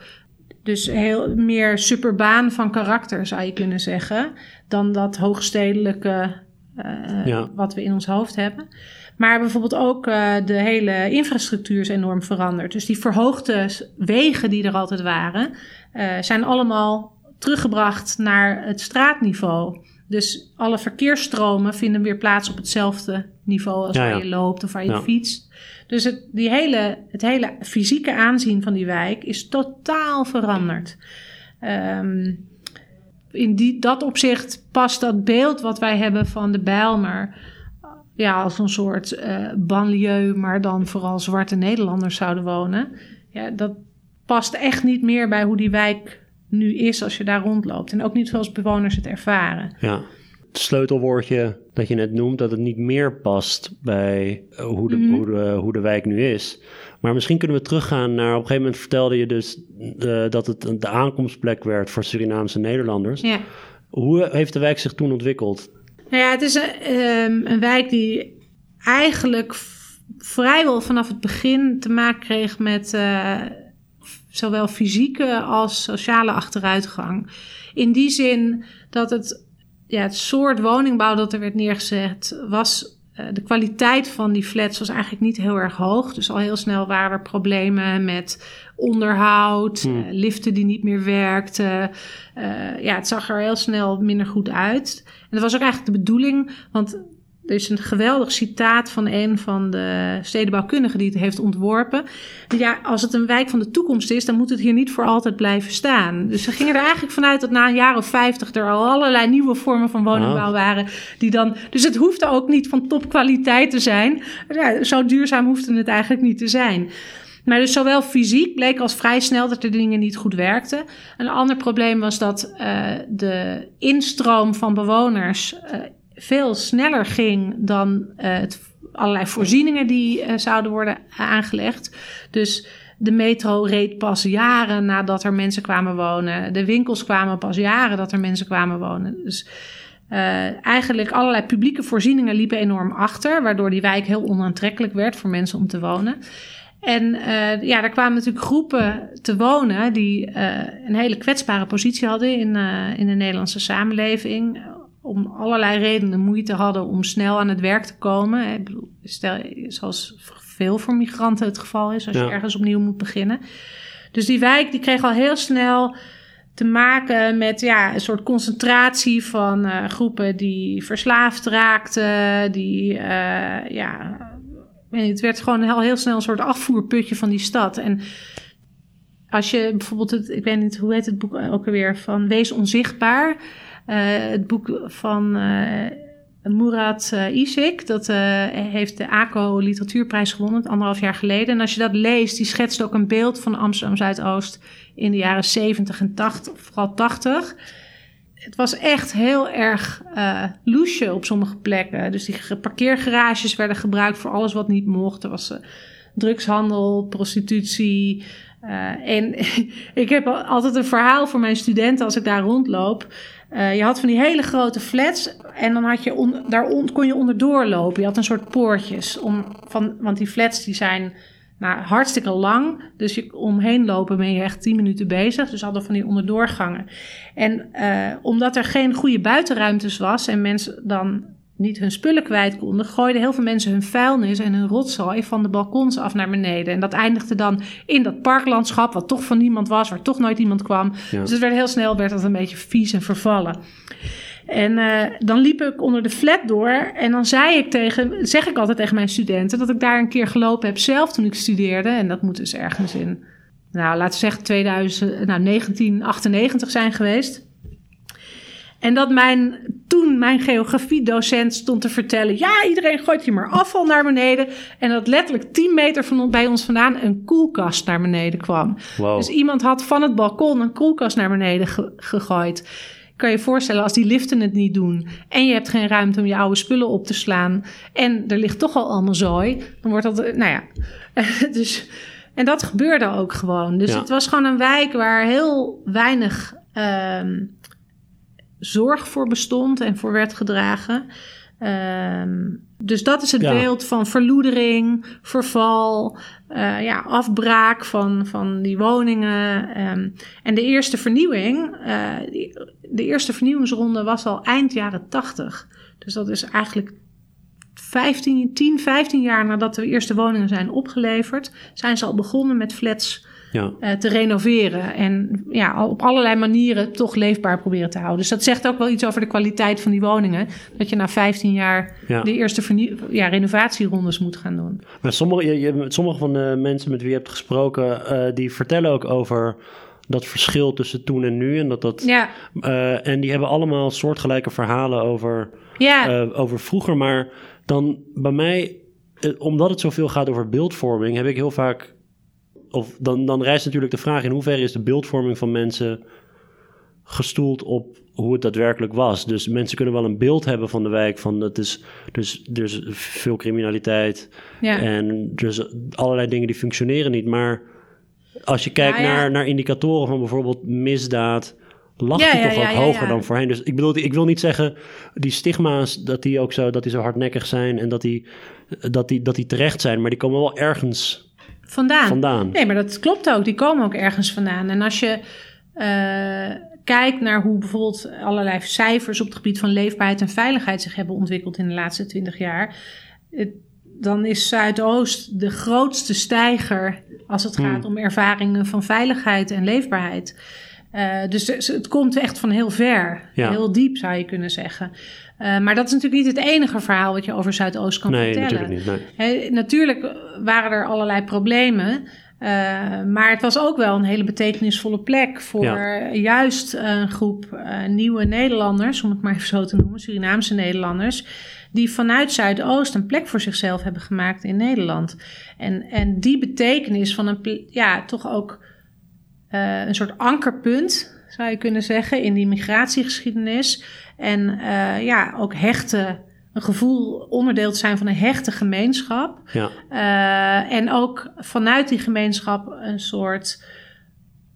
[SPEAKER 1] Dus heel meer superbaan van karakter zou je kunnen zeggen. Dan dat hoogstedelijke uh, wat we in ons hoofd hebben. Maar bijvoorbeeld ook uh, de hele infrastructuur is enorm veranderd. Dus die verhoogde wegen die er altijd waren, uh, zijn allemaal teruggebracht naar het straatniveau. Dus alle verkeersstromen vinden weer plaats op hetzelfde niveau als waar je loopt of waar je fietst. Dus het, die hele, het hele fysieke aanzien van die wijk is totaal veranderd. Um, in die, dat opzicht past dat beeld wat wij hebben van de Bijlmer... ja, als een soort uh, banlieue, maar dan vooral zwarte Nederlanders zouden wonen. Ja, dat past echt niet meer bij hoe die wijk nu is als je daar rondloopt. En ook niet zoals bewoners het ervaren.
[SPEAKER 2] Ja sleutelwoordje dat je net noemt, dat het niet meer past bij eh, hoe de, mhm. hoe de, hoe de wijk nu is. Maar misschien kunnen we teruggaan naar, op een gegeven moment vertelde je dus uh, dat het de aankomstplek werd voor Surinaamse Nederlanders. Ja. Hoe heeft de wijk zich toen ontwikkeld?
[SPEAKER 1] Nou ja, het is een, ehm, een wijk die eigenlijk vrijwel vanaf het begin te maken kreeg met uh, zowel fysieke als sociale achteruitgang. In die zin dat het ja, het soort woningbouw dat er werd neergezet was. Uh, de kwaliteit van die flats was eigenlijk niet heel erg hoog. Dus al heel snel waren er problemen met onderhoud, hmm. uh, liften die niet meer werkten. Uh, ja, het zag er heel snel minder goed uit. En dat was ook eigenlijk de bedoeling, want er is een geweldig citaat van een van de stedenbouwkundigen die het heeft ontworpen. Ja, als het een wijk van de toekomst is, dan moet het hier niet voor altijd blijven staan. Dus ze gingen er eigenlijk vanuit dat na een jaar of vijftig er al allerlei nieuwe vormen van woningbouw waren. Die dan, dus het hoefde ook niet van topkwaliteit te zijn. Ja, zo duurzaam hoefde het eigenlijk niet te zijn. Maar dus zowel fysiek bleek als vrij snel dat de dingen niet goed werkten. Een ander probleem was dat uh, de instroom van bewoners uh, veel sneller ging dan uh, het, allerlei voorzieningen die uh, zouden worden aangelegd. Dus de metro reed pas jaren nadat er mensen kwamen wonen. De winkels kwamen pas jaren dat er mensen kwamen wonen. Dus uh, eigenlijk allerlei publieke voorzieningen liepen enorm achter, waardoor die wijk heel onaantrekkelijk werd voor mensen om te wonen. En uh, ja, daar kwamen natuurlijk groepen te wonen die een hele kwetsbare positie hadden in, in de Nederlandse samenleving. Om allerlei redenen moeite hadden om snel aan het werk te komen. Ik bedoel, stel, zoals veel voor migranten het geval is, als ja. je ergens opnieuw moet beginnen. Dus die wijk die kreeg al heel snel te maken met ja, een soort concentratie van uh, groepen die verslaafd raakten, die uh, ja, het werd gewoon al heel snel een soort afvoerputje van die stad. En als je bijvoorbeeld het, ik weet niet hoe heet het boek ook alweer, van Wees Onzichtbaar. Uh, het boek van uh, Murat uh, Isik, dat heeft de ACO Literatuurprijs gewonnen, anderhalf jaar geleden. En als je dat leest, die schetst ook een beeld van Amsterdam Zuidoost in de jaren 70 en 80, vooral 80 het was echt heel erg uh, loesje op sommige plekken. Dus die parkeergarages werden gebruikt voor alles wat niet mocht. Er was drugshandel, prostitutie. En ik heb altijd een verhaal voor mijn studenten als ik daar rondloop. Je had van die hele grote flats en dan had je daar on, kon je onderdoor lopen. Je had een soort poortjes. Om, van, want die flats die zijn nou, hartstikke lang. Dus je omheen lopen ben je echt 10 minuten bezig. Dus hadden van die onderdoorgangen. En uh, omdat er geen goede buitenruimtes was en mensen dan niet hun spullen kwijt konden, gooiden heel veel mensen hun vuilnis en hun rotzooi van de balkons af naar beneden. En dat eindigde dan in dat parklandschap, wat toch van niemand was, waar toch nooit iemand kwam. Dus het werd heel snel werd dat een beetje vies en vervallen. En uh, dan liep ik onder de flat door en dan zei ik tegen, zeg ik altijd tegen mijn studenten dat ik daar een keer gelopen heb zelf toen ik studeerde. En dat moet dus ergens in, nou laten we zeggen 2000, nou 1998 zijn geweest. En dat mijn, toen mijn geografiedocent stond te vertellen: ja, iedereen gooit hier maar afval naar beneden. En dat letterlijk 10 meter van bij ons vandaan een koelkast naar beneden kwam.
[SPEAKER 2] Wow.
[SPEAKER 1] Dus iemand had van het balkon een koelkast naar beneden ge gegooid kan je voorstellen als die liften het niet doen en je hebt geen ruimte om je oude spullen op te slaan en er ligt toch al allemaal zooi, dan wordt dat, nou ja, dus en dat gebeurde ook gewoon. Dus
[SPEAKER 2] Ja.
[SPEAKER 1] het was gewoon een wijk waar heel weinig ehm, zorg voor bestond en voor werd gedragen. Ehm, dus dat is het
[SPEAKER 2] Ja.
[SPEAKER 1] beeld van verloedering, verval, eh, ja, afbraak van, van die woningen. ehm. en de eerste vernieuwing, eh, de eerste vernieuwingsronde was al eind jaren 80. Dus dat is eigenlijk 15, 10, 15 jaar nadat de eerste woningen zijn opgeleverd, zijn ze al begonnen met flats
[SPEAKER 2] Ja.
[SPEAKER 1] eh, te renoveren. En ja, op allerlei manieren toch leefbaar proberen te houden. Dus dat zegt ook wel iets over de kwaliteit van die woningen. Dat je na 15 jaar
[SPEAKER 2] Ja.
[SPEAKER 1] de eerste ja, renovatierondes moet gaan doen.
[SPEAKER 2] Maar sommige, je, je, sommige van de mensen met wie je hebt gesproken, eh, die vertellen ook over dat verschil tussen toen en nu. En, dat dat,
[SPEAKER 1] Ja,
[SPEAKER 2] eh, en die hebben allemaal soortgelijke verhalen over,
[SPEAKER 1] ja,
[SPEAKER 2] over vroeger. Maar dan bij mij, omdat het zoveel gaat over beeldvorming, heb ik heel vaak. Of dan, dan rijst natuurlijk de vraag: in hoeverre is de beeldvorming van mensen gestoeld op hoe het daadwerkelijk was? Dus mensen kunnen wel een beeld hebben van de wijk, van het is, dus, er is veel criminaliteit.
[SPEAKER 1] ja.
[SPEAKER 2] En dus allerlei dingen die functioneren niet. Maar als je kijkt
[SPEAKER 1] Nou ja.
[SPEAKER 2] naar, naar indicatoren van bijvoorbeeld misdaad, lag die toch ook hoger dan voorheen. Dus ik bedoel, ik wil niet zeggen die stigma's dat die ook zo, dat die zo hardnekkig zijn en dat die, dat die, dat die terecht zijn, maar die komen wel ergens
[SPEAKER 1] vandaan.
[SPEAKER 2] vandaan.
[SPEAKER 1] Nee, maar dat klopt ook. Die komen ook ergens vandaan. En als je eh, kijkt naar hoe bijvoorbeeld allerlei cijfers op het gebied van leefbaarheid en veiligheid zich hebben ontwikkeld in de laatste twintig jaar, dan is Zuidoost de grootste stijger als het gaat om ervaringen van veiligheid en leefbaarheid. Eh, dus dus het komt echt van heel ver,
[SPEAKER 2] Ja.
[SPEAKER 1] heel diep zou je kunnen zeggen. Eh, maar dat is natuurlijk niet het enige verhaal wat je over Zuidoost kan
[SPEAKER 2] nee,
[SPEAKER 1] vertellen.
[SPEAKER 2] natuurlijk niet. Nee.
[SPEAKER 1] Natuurlijk waren er allerlei problemen. eh, maar het was ook wel een hele betekenisvolle plek voor
[SPEAKER 2] Ja.
[SPEAKER 1] juist een groep eh, nieuwe Nederlanders, om het maar even zo te noemen, Surinaamse Nederlanders, die vanuit Zuidoost een plek voor zichzelf hebben gemaakt in Nederland. En, en die betekenis van een, ja, toch ook een soort ankerpunt, zou je kunnen zeggen, in die migratiegeschiedenis. En eh, ja, ook hechte, een gevoel onderdeel te zijn van een hechte gemeenschap.
[SPEAKER 2] Ja,
[SPEAKER 1] Eh, en ook vanuit die gemeenschap een soort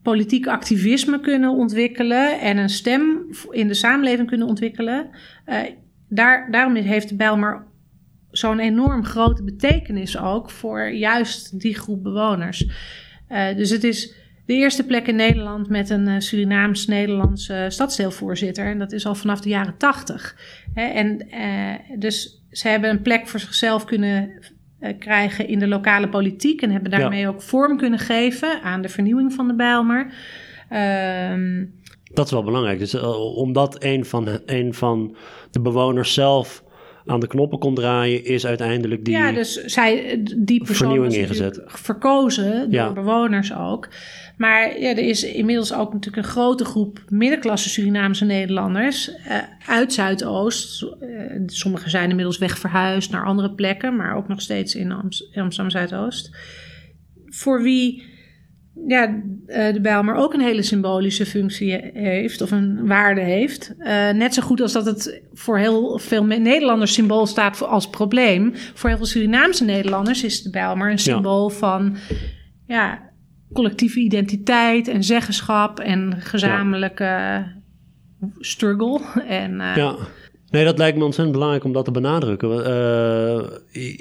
[SPEAKER 1] politiek activisme kunnen ontwikkelen en een stem in de samenleving kunnen ontwikkelen. Eh, daar, daarom heeft Bijlmer zo'n enorm grote betekenis ook voor juist die groep bewoners. Uh, dus het is de eerste plek in Nederland met een uh, Surinaams-Nederlandse stadsdeelvoorzitter. En dat is al vanaf de jaren tachtig. En uh, dus ze hebben een plek voor zichzelf kunnen krijgen in de lokale politiek. En hebben daarmee ook vorm kunnen geven aan de vernieuwing van de Bijlmer.
[SPEAKER 2] Ehm, dat is wel belangrijk. Dus omdat een van, een van de bewoners zelf aan de knoppen kon draaien, is uiteindelijk die.
[SPEAKER 1] Ja, dus zij, die persoon vernieuwing ingezet. Verkozen door bewoners ook. Maar ja, er is inmiddels ook natuurlijk een grote groep middenklasse Surinaamse Nederlanders uh, uit Zuidoost. Uh, sommigen zijn inmiddels wegverhuisd naar andere plekken, maar ook nog steeds in Amsterdam Zuidoost. Voor wie ja, uh, de Bijlmer ook een hele symbolische functie heeft of een waarde heeft. Uh, net zo goed als dat het voor heel veel Nederlanders symbool staat als probleem. Voor heel veel Surinaamse Nederlanders is de Bijlmer een symbool van ja, collectieve identiteit en zeggenschap en gezamenlijke struggle. En, uh,
[SPEAKER 2] ja, nee, dat lijkt me ontzettend belangrijk om dat te benadrukken.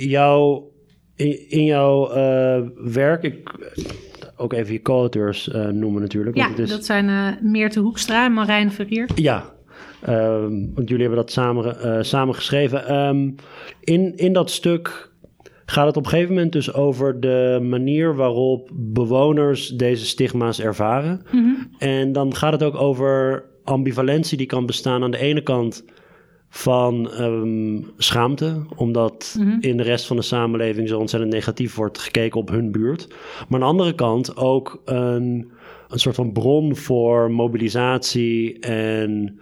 [SPEAKER 2] jouw, in, in jouw werk, ik ook even je co-auteurs uh, noemen natuurlijk.
[SPEAKER 1] Ja, is... dat zijn uh, Meerte Hoekstra en Marijn Verrier.
[SPEAKER 2] Ja, um, want jullie hebben dat samen, uh, samen geschreven. Um, in, in dat stuk gaat het op een gegeven moment dus over de manier waarop bewoners deze stigma's ervaren. Mm -hmm. En dan gaat het ook over ambivalentie die kan bestaan aan de ene kant van um, schaamte, omdat mm -hmm. in de rest van de samenleving zo ontzettend negatief wordt gekeken op hun buurt. Maar aan de andere kant ook een, een soort van bron voor mobilisatie en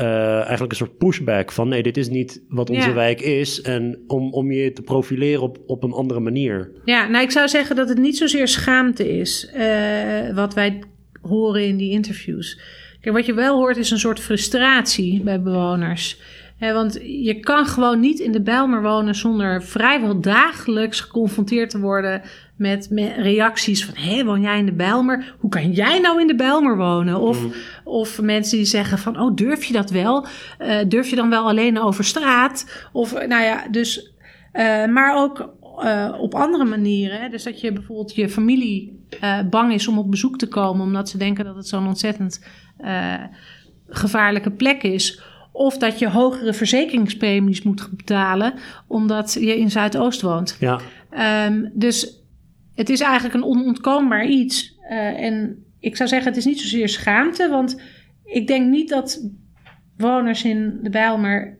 [SPEAKER 2] uh, eigenlijk een soort pushback van nee, dit is niet wat onze ja. wijk is. En om, om je te profileren op, op een andere manier.
[SPEAKER 1] Ja, nou ik zou zeggen dat het niet zozeer schaamte is uh, wat wij horen in die interviews. Kijk, wat je wel hoort is een soort frustratie bij bewoners want je kan gewoon niet in de Bijlmer wonen zonder vrijwel dagelijks geconfronteerd te worden met, met reacties van: hé, woon jij in de Bijlmer? Hoe kan jij nou in de Bijlmer wonen? Of, mm. of mensen die zeggen van: oh, durf je dat wel? Uh, durf je dan wel alleen over straat? Of nou ja, dus. Uh, maar ook uh, op andere manieren. Dus dat je bijvoorbeeld je familie bang is om op bezoek te komen, omdat ze denken dat het zo'n ontzettend gevaarlijke plek is. Of dat je hogere verzekeringspremies moet betalen omdat je in Zuidoost woont. Ja. Um, dus het is eigenlijk een onontkoombaar iets. Uh, en ik zou zeggen, het is niet zozeer schaamte, want ik denk niet dat woners in de Bijlmer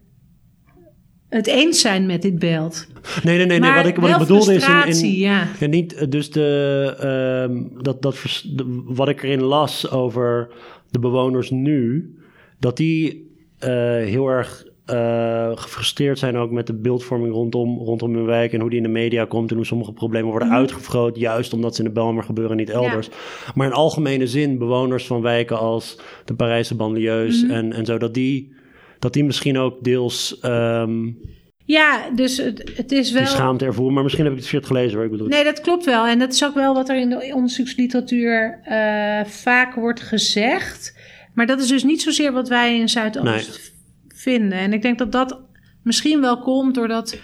[SPEAKER 1] het eens zijn met dit beeld.
[SPEAKER 2] Nee, nee, nee. nee. Wat ik, wat ik bedoelde is in, in ja. ja. niet eh, dus de, uh, dat, dat de, wat ik erin las over de bewoners nu, dat die heel erg uh, gefrustreerd zijn ook met de beeldvorming rondom, rondom hun wijk en hoe die in de media komt en hoe sommige problemen worden mm uitgegroot, juist omdat ze in de Belmer gebeuren en niet elders. Ja. Maar in algemene zin, bewoners van wijken als de Parijse banlieues mm en, en zo, dat die, dat die misschien ook deels. Um,
[SPEAKER 1] ja, dus het, het is wel.
[SPEAKER 2] Die schaamte ervoor, maar misschien heb ik het verkeerd gelezen hoor. Ik bedoel.
[SPEAKER 1] Nee, dat klopt wel. En dat is ook wel wat er in de onderzoeksliteratuur uh, vaak wordt gezegd. Maar dat is dus niet zozeer wat wij in Zuidoost vinden. En ik denk dat dat misschien wel komt doordat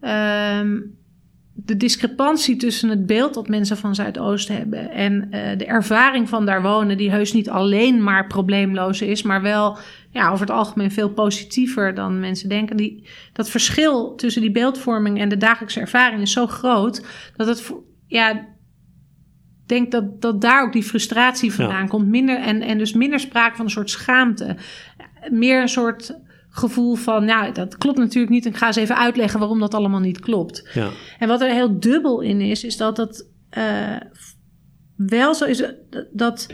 [SPEAKER 1] um, de discrepantie tussen het beeld dat mensen van Zuidoost hebben en uh, de ervaring van daar wonen, die heus niet alleen maar probleemloos is, maar wel ja, over het algemeen veel positiever dan mensen denken. Die, dat verschil tussen die beeldvorming en de dagelijkse ervaring is zo groot dat het ja, denk dat, dat daar ook die frustratie vandaan komt. Minder, en, en dus minder sprake van een soort schaamte. Meer een soort gevoel van, nou, dat klopt natuurlijk niet. Ik ga eens even uitleggen waarom dat allemaal niet klopt. Ja. En wat er heel dubbel in is, is dat dat uh, wel zo is dat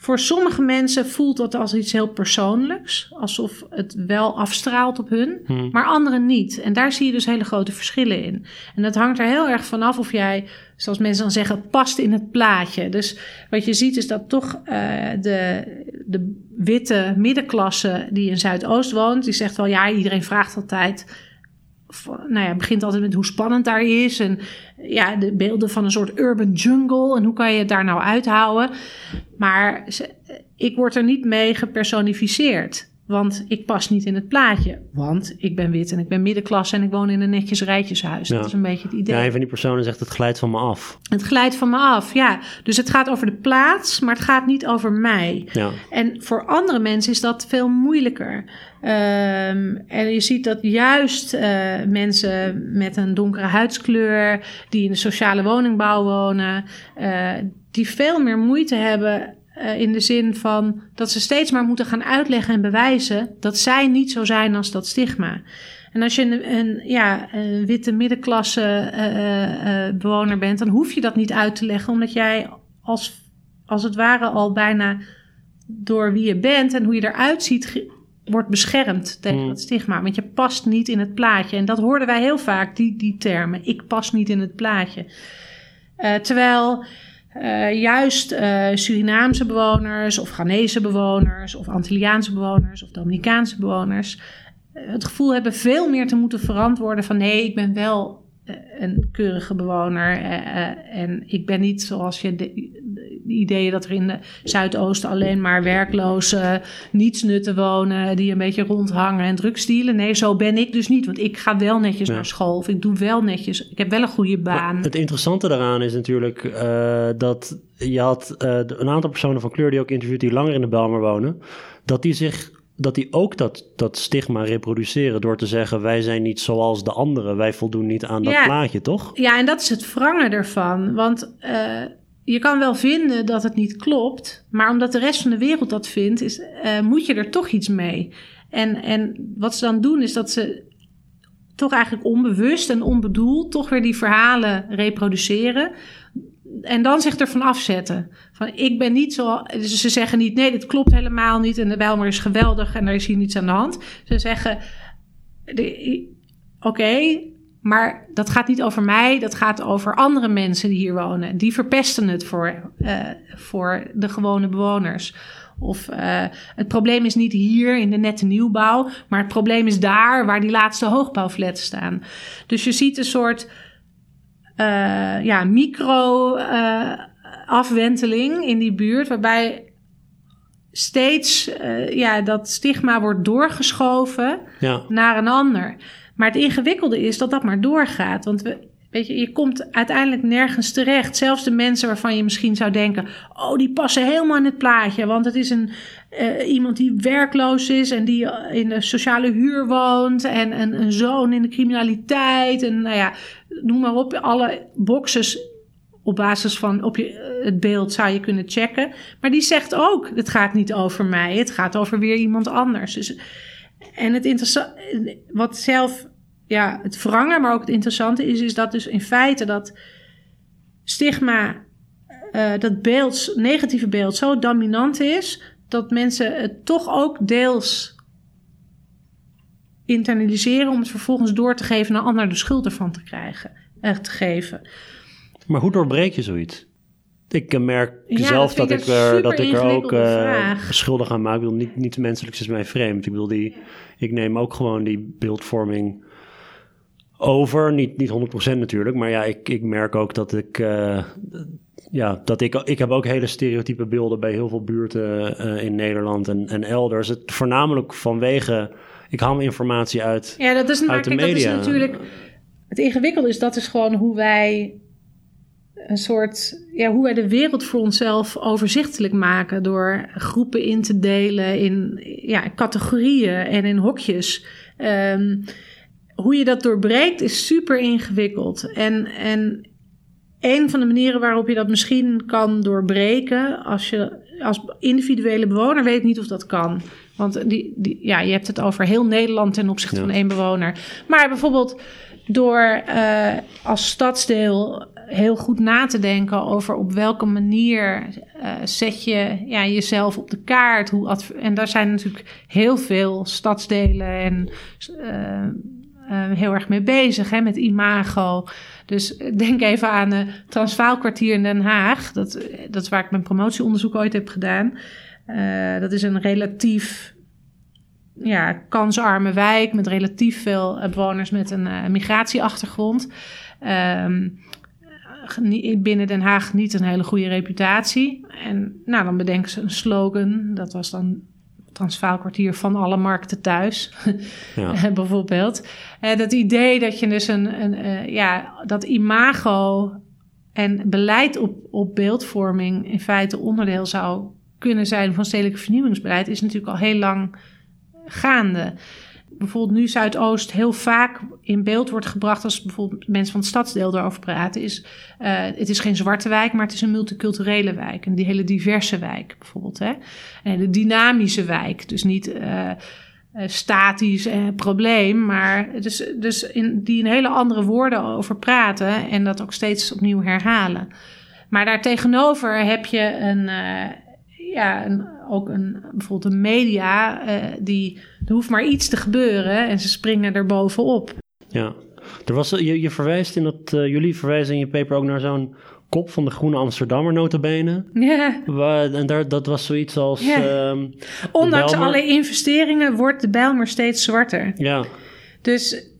[SPEAKER 1] voor sommige mensen voelt dat als iets heel persoonlijks, alsof het wel afstraalt op hun, hmm. maar anderen niet. En daar zie je dus hele grote verschillen in. En dat hangt er heel erg vanaf of jij, zoals mensen dan zeggen, past in het plaatje. Dus wat je ziet is dat toch uh, de, de witte middenklasse die in Zuidoost woont, die zegt wel ja, iedereen vraagt altijd nou ja, begint altijd met hoe spannend daar is. En ja, de beelden van een soort urban jungle. En hoe kan je het daar nou uithouden? Maar ik word er niet mee gepersonificeerd. Want ik pas niet in het plaatje. Want ik ben wit en ik ben middenklasse en ik woon in een netjes rijtjeshuis.
[SPEAKER 2] Ja.
[SPEAKER 1] Dat is een beetje het idee.
[SPEAKER 2] Ja, een van die personen zegt het glijdt van me af.
[SPEAKER 1] Het glijdt van me af, ja. Dus het gaat over de plaats, maar het gaat niet over mij.
[SPEAKER 2] Ja,
[SPEAKER 1] En voor andere mensen is dat veel moeilijker. Ehm, en je ziet dat juist eh, mensen met een donkere huidskleur, die in de sociale woningbouw wonen, eh, die veel meer moeite hebben eh, in de zin van dat ze steeds maar moeten gaan uitleggen en bewijzen dat zij niet zo zijn als dat stigma. En als je een, een, ja, een witte middenklasse eh, eh, bewoner bent, dan hoef je dat niet uit te leggen, omdat jij als, als het ware al bijna door wie je bent en hoe je eruit ziet, wordt beschermd tegen
[SPEAKER 2] Hmm.
[SPEAKER 1] dat stigma. Want je past niet in het plaatje. En dat hoorden wij heel vaak, die, die termen. Ik pas niet in het plaatje. Terwijl eh, juist eh, Surinaamse bewoners of Ghanese bewoners of Antilliaanse bewoners of Dominicaanse bewoners eh, het gevoel hebben veel meer te moeten verantwoorden van nee, ik ben wel een keurige bewoner en ik ben niet zoals je de ideeën dat er in de Zuidoosten alleen maar werkloze nietsnutten wonen die een beetje rondhangen en drugs dealen. Nee, zo ben ik dus niet, want ik ga wel netjes
[SPEAKER 2] Ja.
[SPEAKER 1] naar school of ik doe wel netjes, ik heb wel een goede baan.
[SPEAKER 2] Maar het interessante daaraan is natuurlijk eh, dat je had eh, een aantal personen van kleur die ook interviewt die langer in de Belmer wonen, dat die zich dat die ook dat, dat stigma reproduceren door te zeggen wij zijn niet zoals de anderen, wij voldoen niet aan dat
[SPEAKER 1] Ja.
[SPEAKER 2] plaatje, toch?
[SPEAKER 1] Ja, en dat is het wrangen ervan. Want eh, je kan wel vinden dat het niet klopt, maar omdat de rest van de wereld dat vindt, is, eh, moet je er toch iets mee. En, en wat ze dan doen, is dat ze toch eigenlijk onbewust en onbedoeld toch weer die verhalen reproduceren. En dan zich ervan afzetten. Van ik ben niet zo. Dus ze zeggen niet: nee, dit klopt helemaal niet. En de Bijlmer is geweldig en er is hier niets aan de hand. Ze zeggen: oké, maar dat gaat niet over mij. Dat gaat over andere mensen die hier wonen. Die verpesten het voor, eh, voor de gewone bewoners. Of eh, het probleem is niet hier in de nette nieuwbouw, maar het probleem is daar waar die laatste hoogbouwflats staan. Dus je ziet een soort eh, ja, micro-afwenteling in die buurt, waarbij steeds ja, dat stigma wordt doorgeschoven
[SPEAKER 2] Ja,
[SPEAKER 1] naar een ander. Maar het ingewikkelde is dat dat maar doorgaat. Want we, weet je, je komt uiteindelijk nergens terecht. Zelfs de mensen waarvan je misschien zou denken: oh, die passen helemaal in het plaatje. Want het is een, eh, iemand die werkloos is en die in de sociale huur woont. En, en een zoon in de criminaliteit. En nou ja, noem maar op. Alle boxes op basis van op je, eh, het beeld zou je kunnen checken. Maar die zegt ook: het gaat niet over mij. Het gaat over weer iemand anders. Dus en het interessante, wat zelf, ja, het wrangen, maar ook het interessante is, is dat dus in feite dat stigma, eh, dat beeld, negatieve beeld zo dominant is, dat mensen het toch ook deels internaliseren om het vervolgens door te geven naar ander de schuld ervan te krijgen, eh, te geven.
[SPEAKER 2] maar hoe doorbreek je zoiets? Ik eh, merk
[SPEAKER 1] Ja,
[SPEAKER 2] zelf
[SPEAKER 1] dat
[SPEAKER 2] ik, er, dat ik er ook
[SPEAKER 1] vraag.
[SPEAKER 2] schuldig aan maak. Ik bedoel, niet, niets menselijks is mij vreemd. Ik bedoel, die, ik neem ook gewoon die beeldvorming over. Niet, niet 100% natuurlijk, maar ja, ik, ik merk ook dat ik... eh, ja, dat ik, ik heb ook hele stereotype beelden bij heel veel buurten in Nederland en, en elders. Het, voornamelijk vanwege, ik haal informatie uit.
[SPEAKER 1] Ja, dat is, maar
[SPEAKER 2] Uit de
[SPEAKER 1] kijk, dat is
[SPEAKER 2] media.
[SPEAKER 1] natuurlijk. Het ingewikkelde is dat is gewoon hoe wij een soort. Ja, hoe wij de wereld voor onszelf overzichtelijk maken. Door groepen in te delen in ja, categorieën en in hokjes. Ehm, hoe je dat doorbreekt is super ingewikkeld. En, en een van de manieren waarop je dat misschien kan doorbreken, als je als individuele bewoner weet ik niet of dat kan. Want die, die, ja, je hebt het over heel Nederland ten opzichte
[SPEAKER 2] Ja.
[SPEAKER 1] van één bewoner. Maar bijvoorbeeld door eh, als stadsdeel heel goed na te denken over op welke manier eh, zet je ja, jezelf op de kaart. Hoe en daar zijn natuurlijk heel veel stadsdelen en eh, eh, heel erg mee bezig hè, met imago. Dus denk even aan het Transvaalkwartier in Den Haag. Dat, dat is waar ik mijn promotieonderzoek ooit heb gedaan. Dat is een relatief ja, kansarme wijk met relatief veel bewoners met een migratieachtergrond. Ehm, binnen Den Haag niet een hele goede reputatie. En nou, dan bedenken ze een slogan. Dat was dan Transvaal kwartier van alle markten thuis,
[SPEAKER 2] Ja.
[SPEAKER 1] bijvoorbeeld. Eh, dat idee dat je dus een, een eh, ja, dat imago en beleid op, op beeldvorming in feite onderdeel zou kunnen zijn van stedelijk vernieuwingsbeleid, is natuurlijk al heel lang gaande. Bijvoorbeeld nu Zuidoost heel vaak in beeld wordt gebracht als bijvoorbeeld mensen van het stadsdeel erover praten, is eh, het is geen zwarte wijk, maar het is een multiculturele wijk. Een hele diverse wijk bijvoorbeeld. Hè? Een hele dynamische wijk. Dus niet eh, eh, statisch en probleem, maar dus, dus in, die in hele andere woorden over praten en dat ook steeds opnieuw herhalen. Maar daartegenover heb je een, eh, ja, een, ook een, bijvoorbeeld een media eh, die, er hoeft maar iets te gebeuren en ze springen er bovenop.
[SPEAKER 2] Ja. Er was, je, je verwijst in dat, eh, jullie verwijzen in je paper ook naar zo'n kop van de Groene Amsterdammer notabene.
[SPEAKER 1] Ja.
[SPEAKER 2] Waar, en daar, dat was zoiets als...
[SPEAKER 1] Ja.
[SPEAKER 2] ehm,
[SPEAKER 1] Ondanks alle investeringen wordt de Bijlmer steeds zwarter.
[SPEAKER 2] ja,
[SPEAKER 1] Dus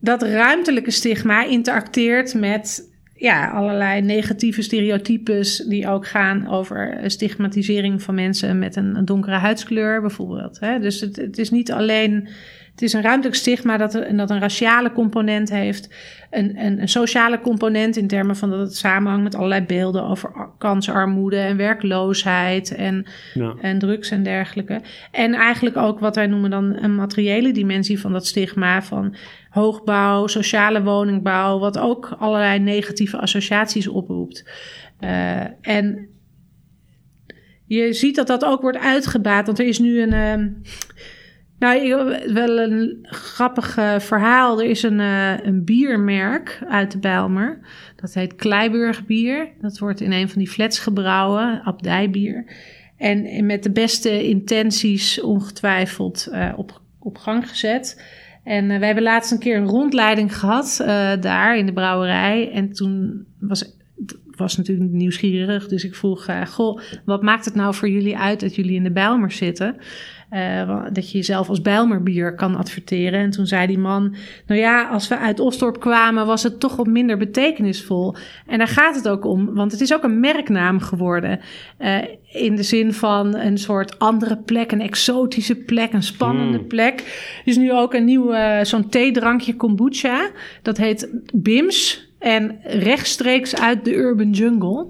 [SPEAKER 1] dat ruimtelijke stigma interacteert met ja, allerlei negatieve stereotypes die ook gaan over stigmatisering van mensen met een, een donkere huidskleur bijvoorbeeld. Hè? Dus het, het is niet alleen, het is een ruimtelijk stigma dat, er, en dat een raciale component heeft, een, een, een sociale component in termen van dat het samenhangt met allerlei beelden over ar- kansarmoede en werkloosheid en
[SPEAKER 2] ja.
[SPEAKER 1] en drugs en dergelijke. En eigenlijk ook wat wij noemen dan een materiële dimensie van dat stigma van hoogbouw, sociale woningbouw, wat ook allerlei negatieve associaties oproept. Eh, en je ziet dat dat ook wordt uitgebaat, want er is nu een. ehm, nou, wel een grappig eh, verhaal. Er is een, eh, een biermerk uit de Bijlmer. Dat heet Kleiburg bier. Dat wordt in een van die flats gebrouwen, abdijbier. En met de beste intenties ongetwijfeld eh, op, op gang gezet. En we hebben laatst een keer een rondleiding gehad eh, daar in de brouwerij. En toen was was natuurlijk nieuwsgierig. Dus ik vroeg, goh, wat maakt het nou voor jullie uit dat jullie in de Bijlmer zitten? Eh, dat je jezelf als Bijlmerbier kan adverteren. En toen zei die man, nou ja, als we uit Osdorp kwamen was het toch wat minder betekenisvol. En daar gaat het ook om, want het is ook een merknaam geworden. Eh, in de zin van een soort andere plek, een exotische plek, een spannende
[SPEAKER 2] Hmm.
[SPEAKER 1] plek. Er is nu ook een nieuw, eh, zo'n theedrankje kombucha. Dat heet Bims. En rechtstreeks uit de urban jungle.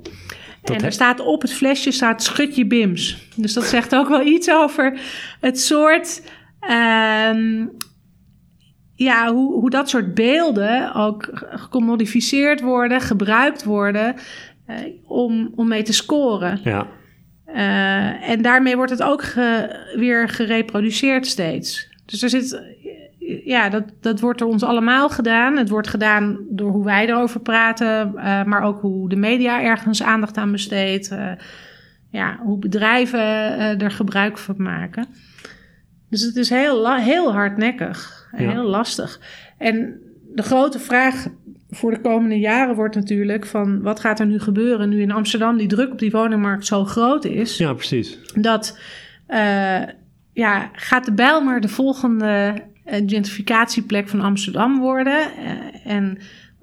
[SPEAKER 1] En er
[SPEAKER 2] he-
[SPEAKER 1] staat op het flesje staat schutje bims. Dus dat zegt ook wel iets over het soort... ehm, ja, hoe, hoe dat soort beelden ook gecommodificeerd worden, gebruikt worden... eh, om, om mee te scoren.
[SPEAKER 2] ja.
[SPEAKER 1] Eh, en daarmee wordt het ook ge- weer gereproduceerd steeds. Dus er zit, ja, dat, dat wordt door ons allemaal gedaan. Het wordt gedaan door hoe wij erover praten, eh, maar ook hoe de media ergens aandacht aan besteedt. eh, ja, hoe bedrijven eh, er gebruik van maken. Dus het is heel, heel hardnekkig en
[SPEAKER 2] Ja.
[SPEAKER 1] heel lastig. En de grote vraag voor de komende jaren wordt natuurlijk van wat gaat er nu gebeuren nu in Amsterdam die druk op die woningmarkt zo groot is.
[SPEAKER 2] ja, precies.
[SPEAKER 1] Dat ja, gaat de Bijlmer de volgende gentrificatieplek van Amsterdam worden. eh, en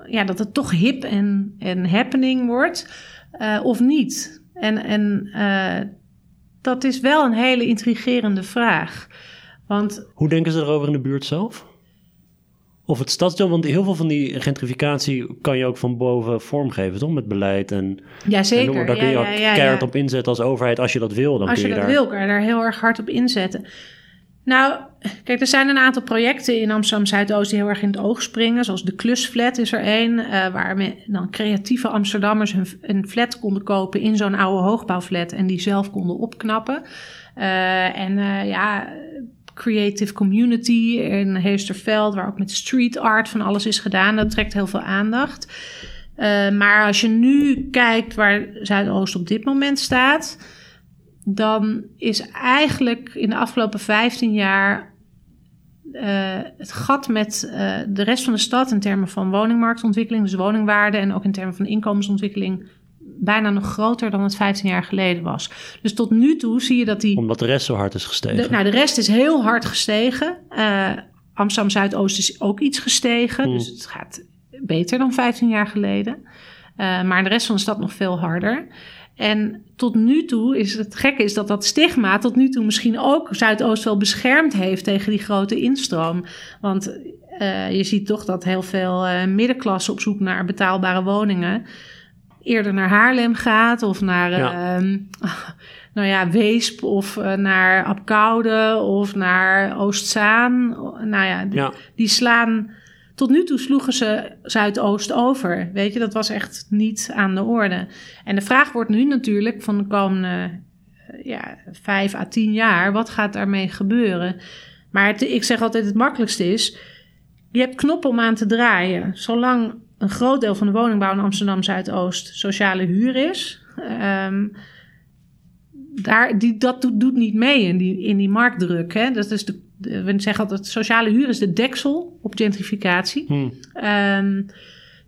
[SPEAKER 1] ja, dat het toch hip en, en happening wordt eh, of niet. En, en eh, dat is wel een hele intrigerende vraag. Want
[SPEAKER 2] Hoe denken ze erover in de buurt zelf? Of het stadsdeel, want heel veel van die gentrificatie kan je ook van boven vormgeven, toch? Met beleid en,
[SPEAKER 1] ja,
[SPEAKER 2] en
[SPEAKER 1] zeker.
[SPEAKER 2] maar. daar kun je
[SPEAKER 1] ja,
[SPEAKER 2] ook
[SPEAKER 1] ja, ja,
[SPEAKER 2] keihard
[SPEAKER 1] ja.
[SPEAKER 2] op inzetten als overheid als je dat wil. Dan
[SPEAKER 1] Als
[SPEAKER 2] kun
[SPEAKER 1] je
[SPEAKER 2] je,
[SPEAKER 1] dat
[SPEAKER 2] daar...
[SPEAKER 1] wil, kan je daar heel erg hard op inzetten. Nou, kijk, er zijn een aantal projecten in Amsterdam Zuidoost die heel erg in het oog springen. Zoals de Klusflat is er één, eh, waar dan creatieve Amsterdammers een, een flat konden kopen in zo'n oude hoogbouwflat en die zelf konden opknappen. Eh, en eh, ja, Creative Community in Heesterveld, waar ook met street art van alles is gedaan. Dat trekt heel veel aandacht. Maar als je nu kijkt waar Zuidoost op dit moment staat, dan is eigenlijk in de afgelopen 15 jaar eh, het gat met eh, de rest van de stad in termen van woningmarktontwikkeling, dus woningwaarde en ook in termen van inkomensontwikkeling, bijna nog groter dan het 15 jaar geleden was. Dus tot nu toe zie je dat die.
[SPEAKER 2] Omdat de rest zo hard is gestegen.
[SPEAKER 1] De, nou, de rest is heel hard gestegen. Eh, Amsterdam Zuidoost is ook iets gestegen.
[SPEAKER 2] Hmm.
[SPEAKER 1] Dus het gaat beter dan 15 jaar geleden. Maar de rest van de stad nog veel harder. En tot nu toe is het gekke is dat dat stigma tot nu toe misschien ook Zuidoost wel beschermd heeft tegen die grote instroom. Want uh, je ziet toch dat heel veel uh, middenklasse op zoek naar betaalbare woningen eerder naar Haarlem gaat of naar ja. Uh, nou ja, Weesp of uh, naar Apkoude of naar Oostzaan. Nou ja, die,
[SPEAKER 2] ja.
[SPEAKER 1] die slaan tot nu toe sloegen ze Zuidoost over. Weet je, dat was echt niet aan de orde. En de vraag wordt nu natuurlijk van de komende ja, vijf à tien jaar: wat gaat daarmee gebeuren? Maar ik zeg altijd: het makkelijkste is. Je hebt knoppen om aan te draaien. Zolang een groot deel van de woningbouw in Amsterdam Zuidoost sociale huur is. Um, daar, die, dat doet, doet, niet mee in die, in die marktdruk. Hè? Dat is de, we zeggen altijd: sociale huur is de deksel op gentrificatie.
[SPEAKER 2] Hmm.
[SPEAKER 1] Um,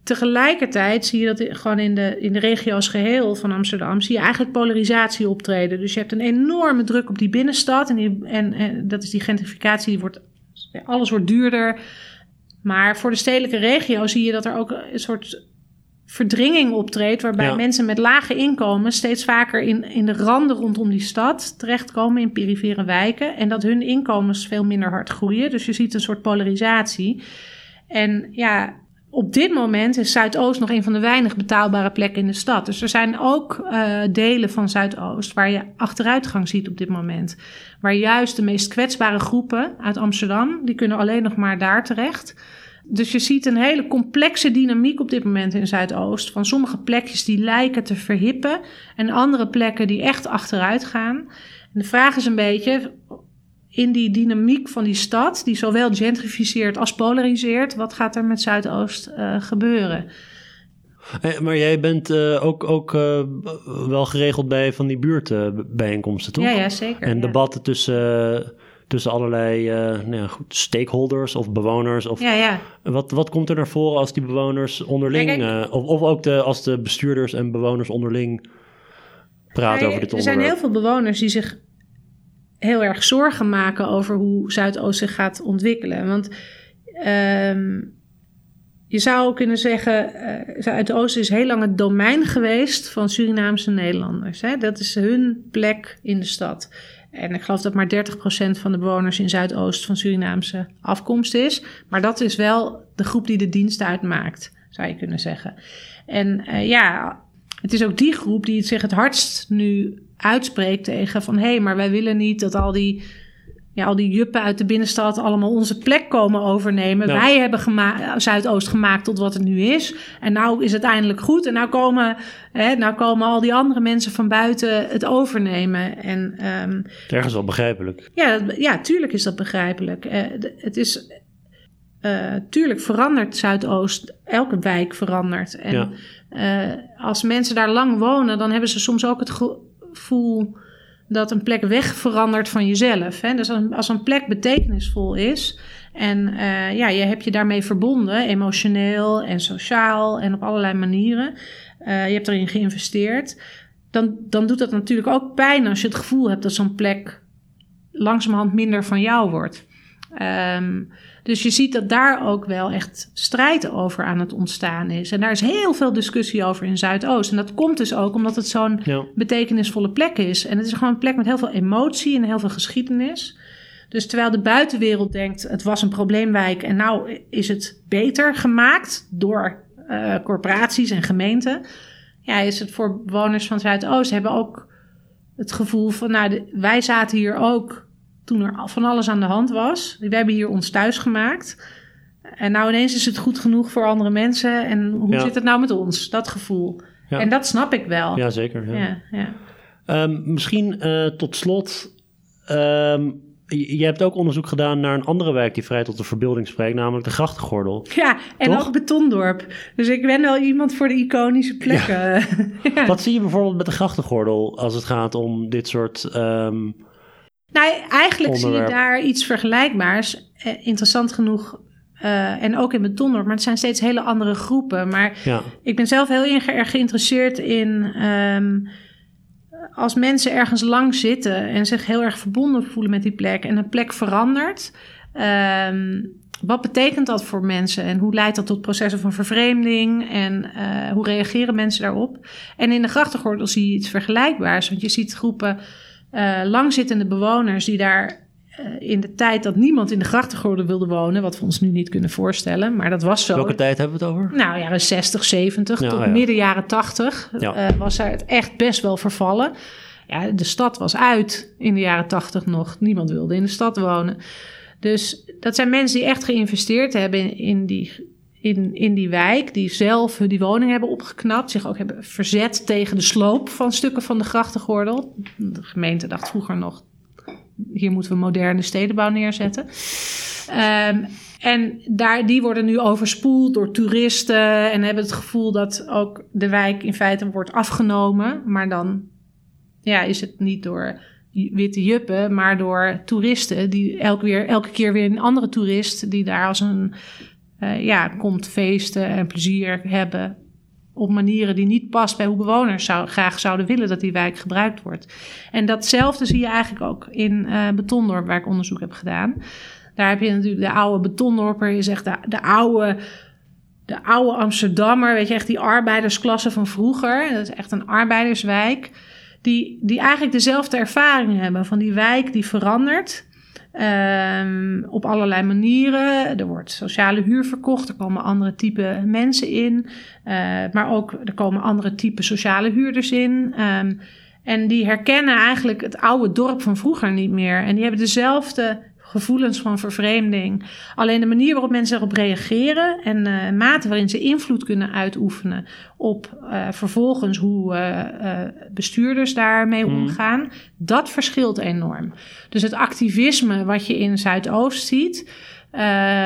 [SPEAKER 1] tegelijkertijd zie je dat gewoon in de, in de regio als geheel van Amsterdam, zie je eigenlijk polarisatie optreden. Dus je hebt een enorme druk op die binnenstad. En, die, en, en dat is die gentrificatie, die wordt, alles wordt duurder. Maar voor de stedelijke regio zie je dat er ook een soort verdringing optreedt, waarbij
[SPEAKER 2] Ja.
[SPEAKER 1] mensen met lage inkomen steeds vaker in, in de randen rondom die stad terechtkomen in perifere wijken en dat hun inkomens veel minder hard groeien. Dus je ziet een soort polarisatie. En ja, op dit moment is Zuidoost nog een van de weinig betaalbare plekken in de stad. Dus er zijn ook eh, delen van Zuidoost waar je achteruitgang ziet op dit moment. Waar juist de meest kwetsbare groepen uit Amsterdam, die kunnen alleen nog maar daar terecht. Dus je ziet een hele complexe dynamiek op dit moment in Zuidoost. Van sommige plekjes die lijken te verhippen en andere plekken die echt achteruit gaan. En de vraag is een beetje, in die dynamiek van die stad, die zowel gentrificeert als polariseert, wat gaat er met Zuidoost uh, gebeuren?
[SPEAKER 2] Hey, maar jij bent uh, ook, ook uh, wel geregeld bij van die buurtbijeenkomsten, toch?
[SPEAKER 1] Ja, ja zeker.
[SPEAKER 2] En
[SPEAKER 1] ja.
[SPEAKER 2] debatten tussen, tussen allerlei nou ja, goed, stakeholders of bewoners. Of,
[SPEAKER 1] ja, ja.
[SPEAKER 2] Wat, wat komt er naar voren als die bewoners onderling,
[SPEAKER 1] kijk,
[SPEAKER 2] of, of ook de, als de bestuurders en bewoners onderling praten
[SPEAKER 1] Ja,
[SPEAKER 2] over dit
[SPEAKER 1] er
[SPEAKER 2] onderwerp?
[SPEAKER 1] zijn heel veel bewoners die zich heel erg zorgen maken over hoe Zuidoost zich gaat ontwikkelen. Want um, je zou kunnen zeggen, uh, Zuidoost is heel lang het domein geweest van Surinaamse Nederlanders. Hè? Dat is hun plek in de stad. En ik geloof dat maar 30% van de bewoners in Zuidoost van Surinaamse afkomst is. Maar dat is wel de groep die de dienst uitmaakt, zou je kunnen zeggen. En uh, ja, het is ook die groep die het zich het hardst nu uitspreekt tegen van... hé, hey, maar wij willen niet dat al die, ja, al die juppen uit de binnenstad... allemaal onze plek komen overnemen.
[SPEAKER 2] Ja.
[SPEAKER 1] Wij hebben gema Zuidoost gemaakt tot wat het nu is. En nou is het eindelijk goed. En nou komen, hè, nou komen al die andere mensen van buiten het overnemen. En, um,
[SPEAKER 2] Ergens wel begrijpelijk.
[SPEAKER 1] Ja, ja, tuurlijk is dat begrijpelijk. Uh, het is... Uh, tuurlijk verandert Zuidoost, elke wijk verandert. En
[SPEAKER 2] ja.
[SPEAKER 1] uh, als mensen daar lang wonen, dan hebben ze soms ook het gevoel dat een plek weg verandert van jezelf. Hè? Dus als een plek betekenisvol is en uh, ja, je hebt je daarmee verbonden, emotioneel en sociaal en op allerlei manieren. je hebt erin geïnvesteerd. Dan, dan doet dat natuurlijk ook pijn als je het gevoel hebt dat zo'n plek langzamerhand minder van jou wordt. Um, dus je ziet dat daar ook wel echt strijd over aan het ontstaan is. En daar is heel veel discussie over in Zuidoost. En dat komt dus ook omdat het zo'n
[SPEAKER 2] ja.
[SPEAKER 1] betekenisvolle plek is. En het is gewoon een plek met heel veel emotie en heel veel geschiedenis. Dus terwijl de buitenwereld denkt, het was een probleemwijk en nou is het beter gemaakt door uh, corporaties en gemeenten. Ja, is het voor bewoners van Zuidoost hebben ook het gevoel van, nou, de, wij zaten hier ook toen er van alles aan de hand was. We hebben hier ons thuis gemaakt. En nou ineens is het goed genoeg voor andere mensen. En hoe
[SPEAKER 2] Ja.
[SPEAKER 1] zit het nou met ons? Dat gevoel.
[SPEAKER 2] Ja.
[SPEAKER 1] En dat snap ik wel.
[SPEAKER 2] Ja, zeker. Ja.
[SPEAKER 1] ja.
[SPEAKER 2] Ehm, misschien eh, tot slot. ehm, je, hebt ook onderzoek gedaan naar een andere wijk die vrij tot de verbeelding spreekt, namelijk de Grachtengordel.
[SPEAKER 1] Ja, en
[SPEAKER 2] Toch?
[SPEAKER 1] ook Betondorp. Dus ik ben wel iemand voor de iconische plekken. Ja.
[SPEAKER 2] Wat zie je bijvoorbeeld met de Grachtengordel als het gaat om dit soort. ehm,
[SPEAKER 1] Nou, eigenlijk zie je daar iets vergelijkbaars. Eh, interessant genoeg. eh, en ook in Betondorp. Maar het zijn steeds hele andere groepen. Maar
[SPEAKER 2] ja,
[SPEAKER 1] Ik ben zelf heel erg geïnteresseerd in ehm, als mensen ergens lang zitten en zich heel erg verbonden voelen met die plek en een plek verandert. ehm, wat betekent dat voor mensen en hoe leidt dat tot processen van vervreemding en uh, hoe reageren mensen daarop? En in de grachtengordel zie je iets vergelijkbaars, want je ziet groepen uh, langzittende bewoners die daar uh, in de tijd dat niemand in de grachtengordel wilde wonen, wat we ons nu niet kunnen voorstellen, maar dat was zo.
[SPEAKER 2] Welke tijd hebben we het over?
[SPEAKER 1] Nou, jaren 60, 70 ja, tot ja. midden jaren 80 ja. was er het echt best wel vervallen. Ja, de stad was uit in de jaren 80 nog. Niemand wilde in de stad wonen. Dus dat zijn mensen die echt geïnvesteerd hebben in, in, die, in, in die wijk, die zelf die woning hebben opgeknapt, zich ook hebben verzet tegen de sloop van stukken van de grachtengordel. De gemeente dacht vroeger nog, hier moeten we moderne stedenbouw neerzetten. Um, en daar, die worden nu overspoeld door toeristen en hebben het gevoel dat ook de wijk in feite wordt afgenomen. Maar dan ja, is het niet door witte juppen, maar door toeristen die weer, elke keer weer een andere toerist die daar als een uh, ja, komt feesten en plezier hebben op manieren die niet past bij hoe bewoners graag zouden willen dat die wijk gebruikt wordt. En datzelfde zie je eigenlijk ook in uh, Betondorp, waar ik onderzoek heb gedaan. Daar heb je natuurlijk de oude Betondorper, je zegt de, de oude de oude Amsterdammer, weet je, echt die arbeidersklasse van vroeger. Dat is echt een arbeiderswijk die, die eigenlijk dezelfde ervaring hebben van die wijk die verandert. Um, op allerlei manieren. Er wordt sociale huur verkocht, er komen andere type mensen in. Uh, maar ook er komen andere type sociale huurders in. Um, en die herkennen eigenlijk het oude dorp van vroeger niet meer. En die hebben dezelfde gevoelens van vervreemding. Alleen de manier waarop mensen erop reageren en uh, mate waarin ze invloed kunnen uitoefenen op uh, vervolgens hoe uh, bestuurders daarmee mm. omgaan, dat verschilt enorm. Dus het activisme wat je in Zuidoost ziet.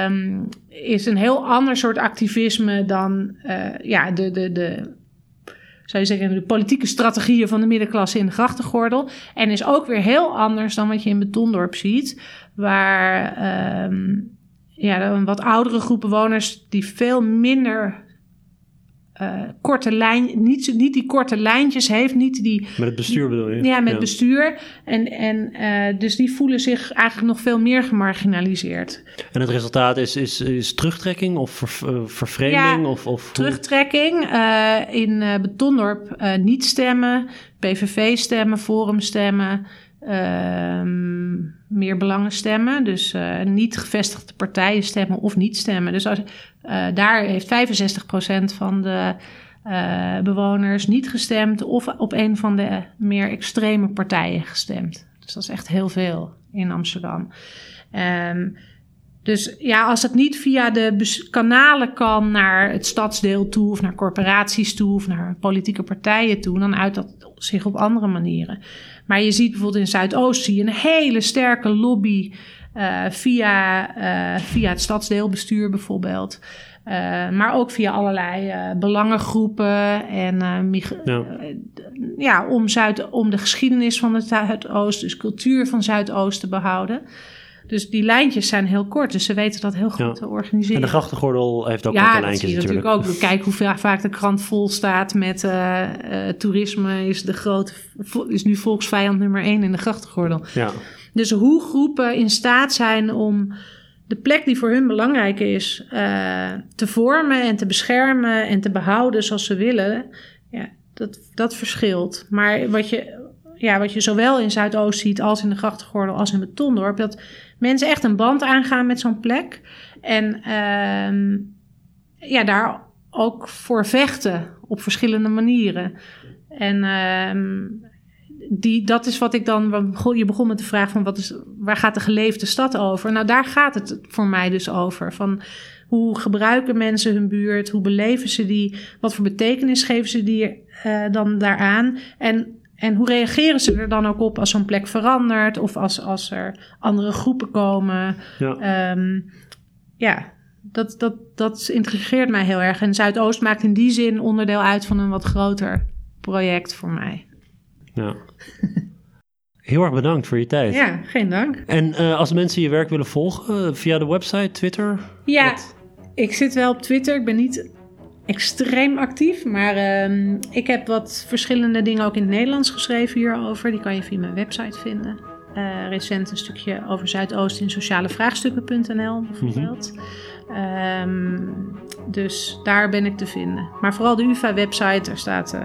[SPEAKER 1] Um, is een heel ander soort activisme dan ja, de, de, de zou je zeggen, de politieke strategieën van de middenklasse in de grachtengordel. En is ook weer heel anders dan wat je in Betondorp ziet, waar um, ja, een wat oudere groep bewoners die veel minder uh, korte lijn, niet, niet die korte lijntjes heeft, niet die...
[SPEAKER 2] Met het bestuur bedoel je?
[SPEAKER 1] Ja, met ja. bestuur. En, en uh, dus die voelen zich eigenlijk nog veel meer gemarginaliseerd.
[SPEAKER 2] En het resultaat is, is, is terugtrekking of ver, uh, vervreemding?
[SPEAKER 1] Ja,
[SPEAKER 2] of, of
[SPEAKER 1] terugtrekking. in Betondorp niet stemmen, PVV stemmen, Forum stemmen... Ehm, meer belangen stemmen. Dus uh, niet gevestigde partijen stemmen of niet stemmen. Dus als, uh, daar heeft 65% van de uh, bewoners niet gestemd of op een van de meer extreme partijen gestemd. Dus dat is echt heel veel in Amsterdam. Um, dus ja, als het niet via de kanalen kan naar het stadsdeel toe, of naar corporaties toe, of naar politieke partijen toe, dan uit dat zich op andere manieren. Maar je ziet bijvoorbeeld in Zuidoost zie je een hele sterke lobby uh, via, uh, via het stadsdeelbestuur bijvoorbeeld. Uh, maar ook via allerlei belangengroepen en ja. ja. om, Zuid, om de geschiedenis van het Zuidoost, dus cultuur van Zuidoost te behouden. Dus die lijntjes zijn heel kort, dus ze weten dat heel goed ja. te organiseren.
[SPEAKER 2] En de grachtengordel heeft ook
[SPEAKER 1] ja,
[SPEAKER 2] korte lijntjes
[SPEAKER 1] natuurlijk. Ja, natuurlijk ook. Kijk hoe vaak de krant vol staat met uh, uh, toerisme is, de grote, is nu volksvijand nummer één in de grachtengordel.
[SPEAKER 2] Ja.
[SPEAKER 1] Dus hoe groepen in staat zijn om de plek die voor hun belangrijk is uh, te vormen en te beschermen en te behouden zoals ze willen, ja, dat, dat verschilt. Maar wat je, ja, wat je zowel in Zuidoost ziet als in de grachtengordel als in Betondorp, dat mensen echt een band aangaan met zo'n plek. En uh, ja, daar ook voor vechten op verschillende manieren. En uh, die, dat is wat ik dan. Je begon met de vraag van wat is, waar gaat de geleefde stad over? Nou, daar gaat het voor mij dus over. Van hoe gebruiken mensen hun buurt? Hoe beleven ze die? Wat voor betekenis geven ze die uh, dan daaraan? En en hoe reageren ze er dan ook op als zo'n plek verandert of als, als er andere groepen komen?
[SPEAKER 2] Ja,
[SPEAKER 1] um, ja dat, dat, dat intrigeert mij heel erg. En Zuidoost maakt in die zin onderdeel uit van een wat groter project voor mij.
[SPEAKER 2] Ja. Heel erg bedankt voor je tijd.
[SPEAKER 1] Ja, geen dank.
[SPEAKER 2] En uh, als mensen je werk willen volgen, via de website, Twitter?
[SPEAKER 1] Ja, wat? ik zit wel op Twitter. Ik ben niet extreem actief. Maar uh, ik heb wat verschillende dingen ook in het Nederlands geschreven hierover. Die kan je via mijn website vinden. Uh, recent een stukje over Zuidoost in socialevraagstukken.nl bijvoorbeeld. Ehm, dus daar ben ik te vinden. Maar vooral de UvA-website, daar staat, uh,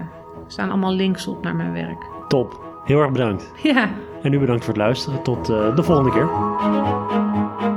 [SPEAKER 1] staan allemaal links op naar mijn werk.
[SPEAKER 2] Top, heel erg bedankt.
[SPEAKER 1] Ja.
[SPEAKER 2] En u bedankt voor het luisteren. Tot uh, de volgende keer.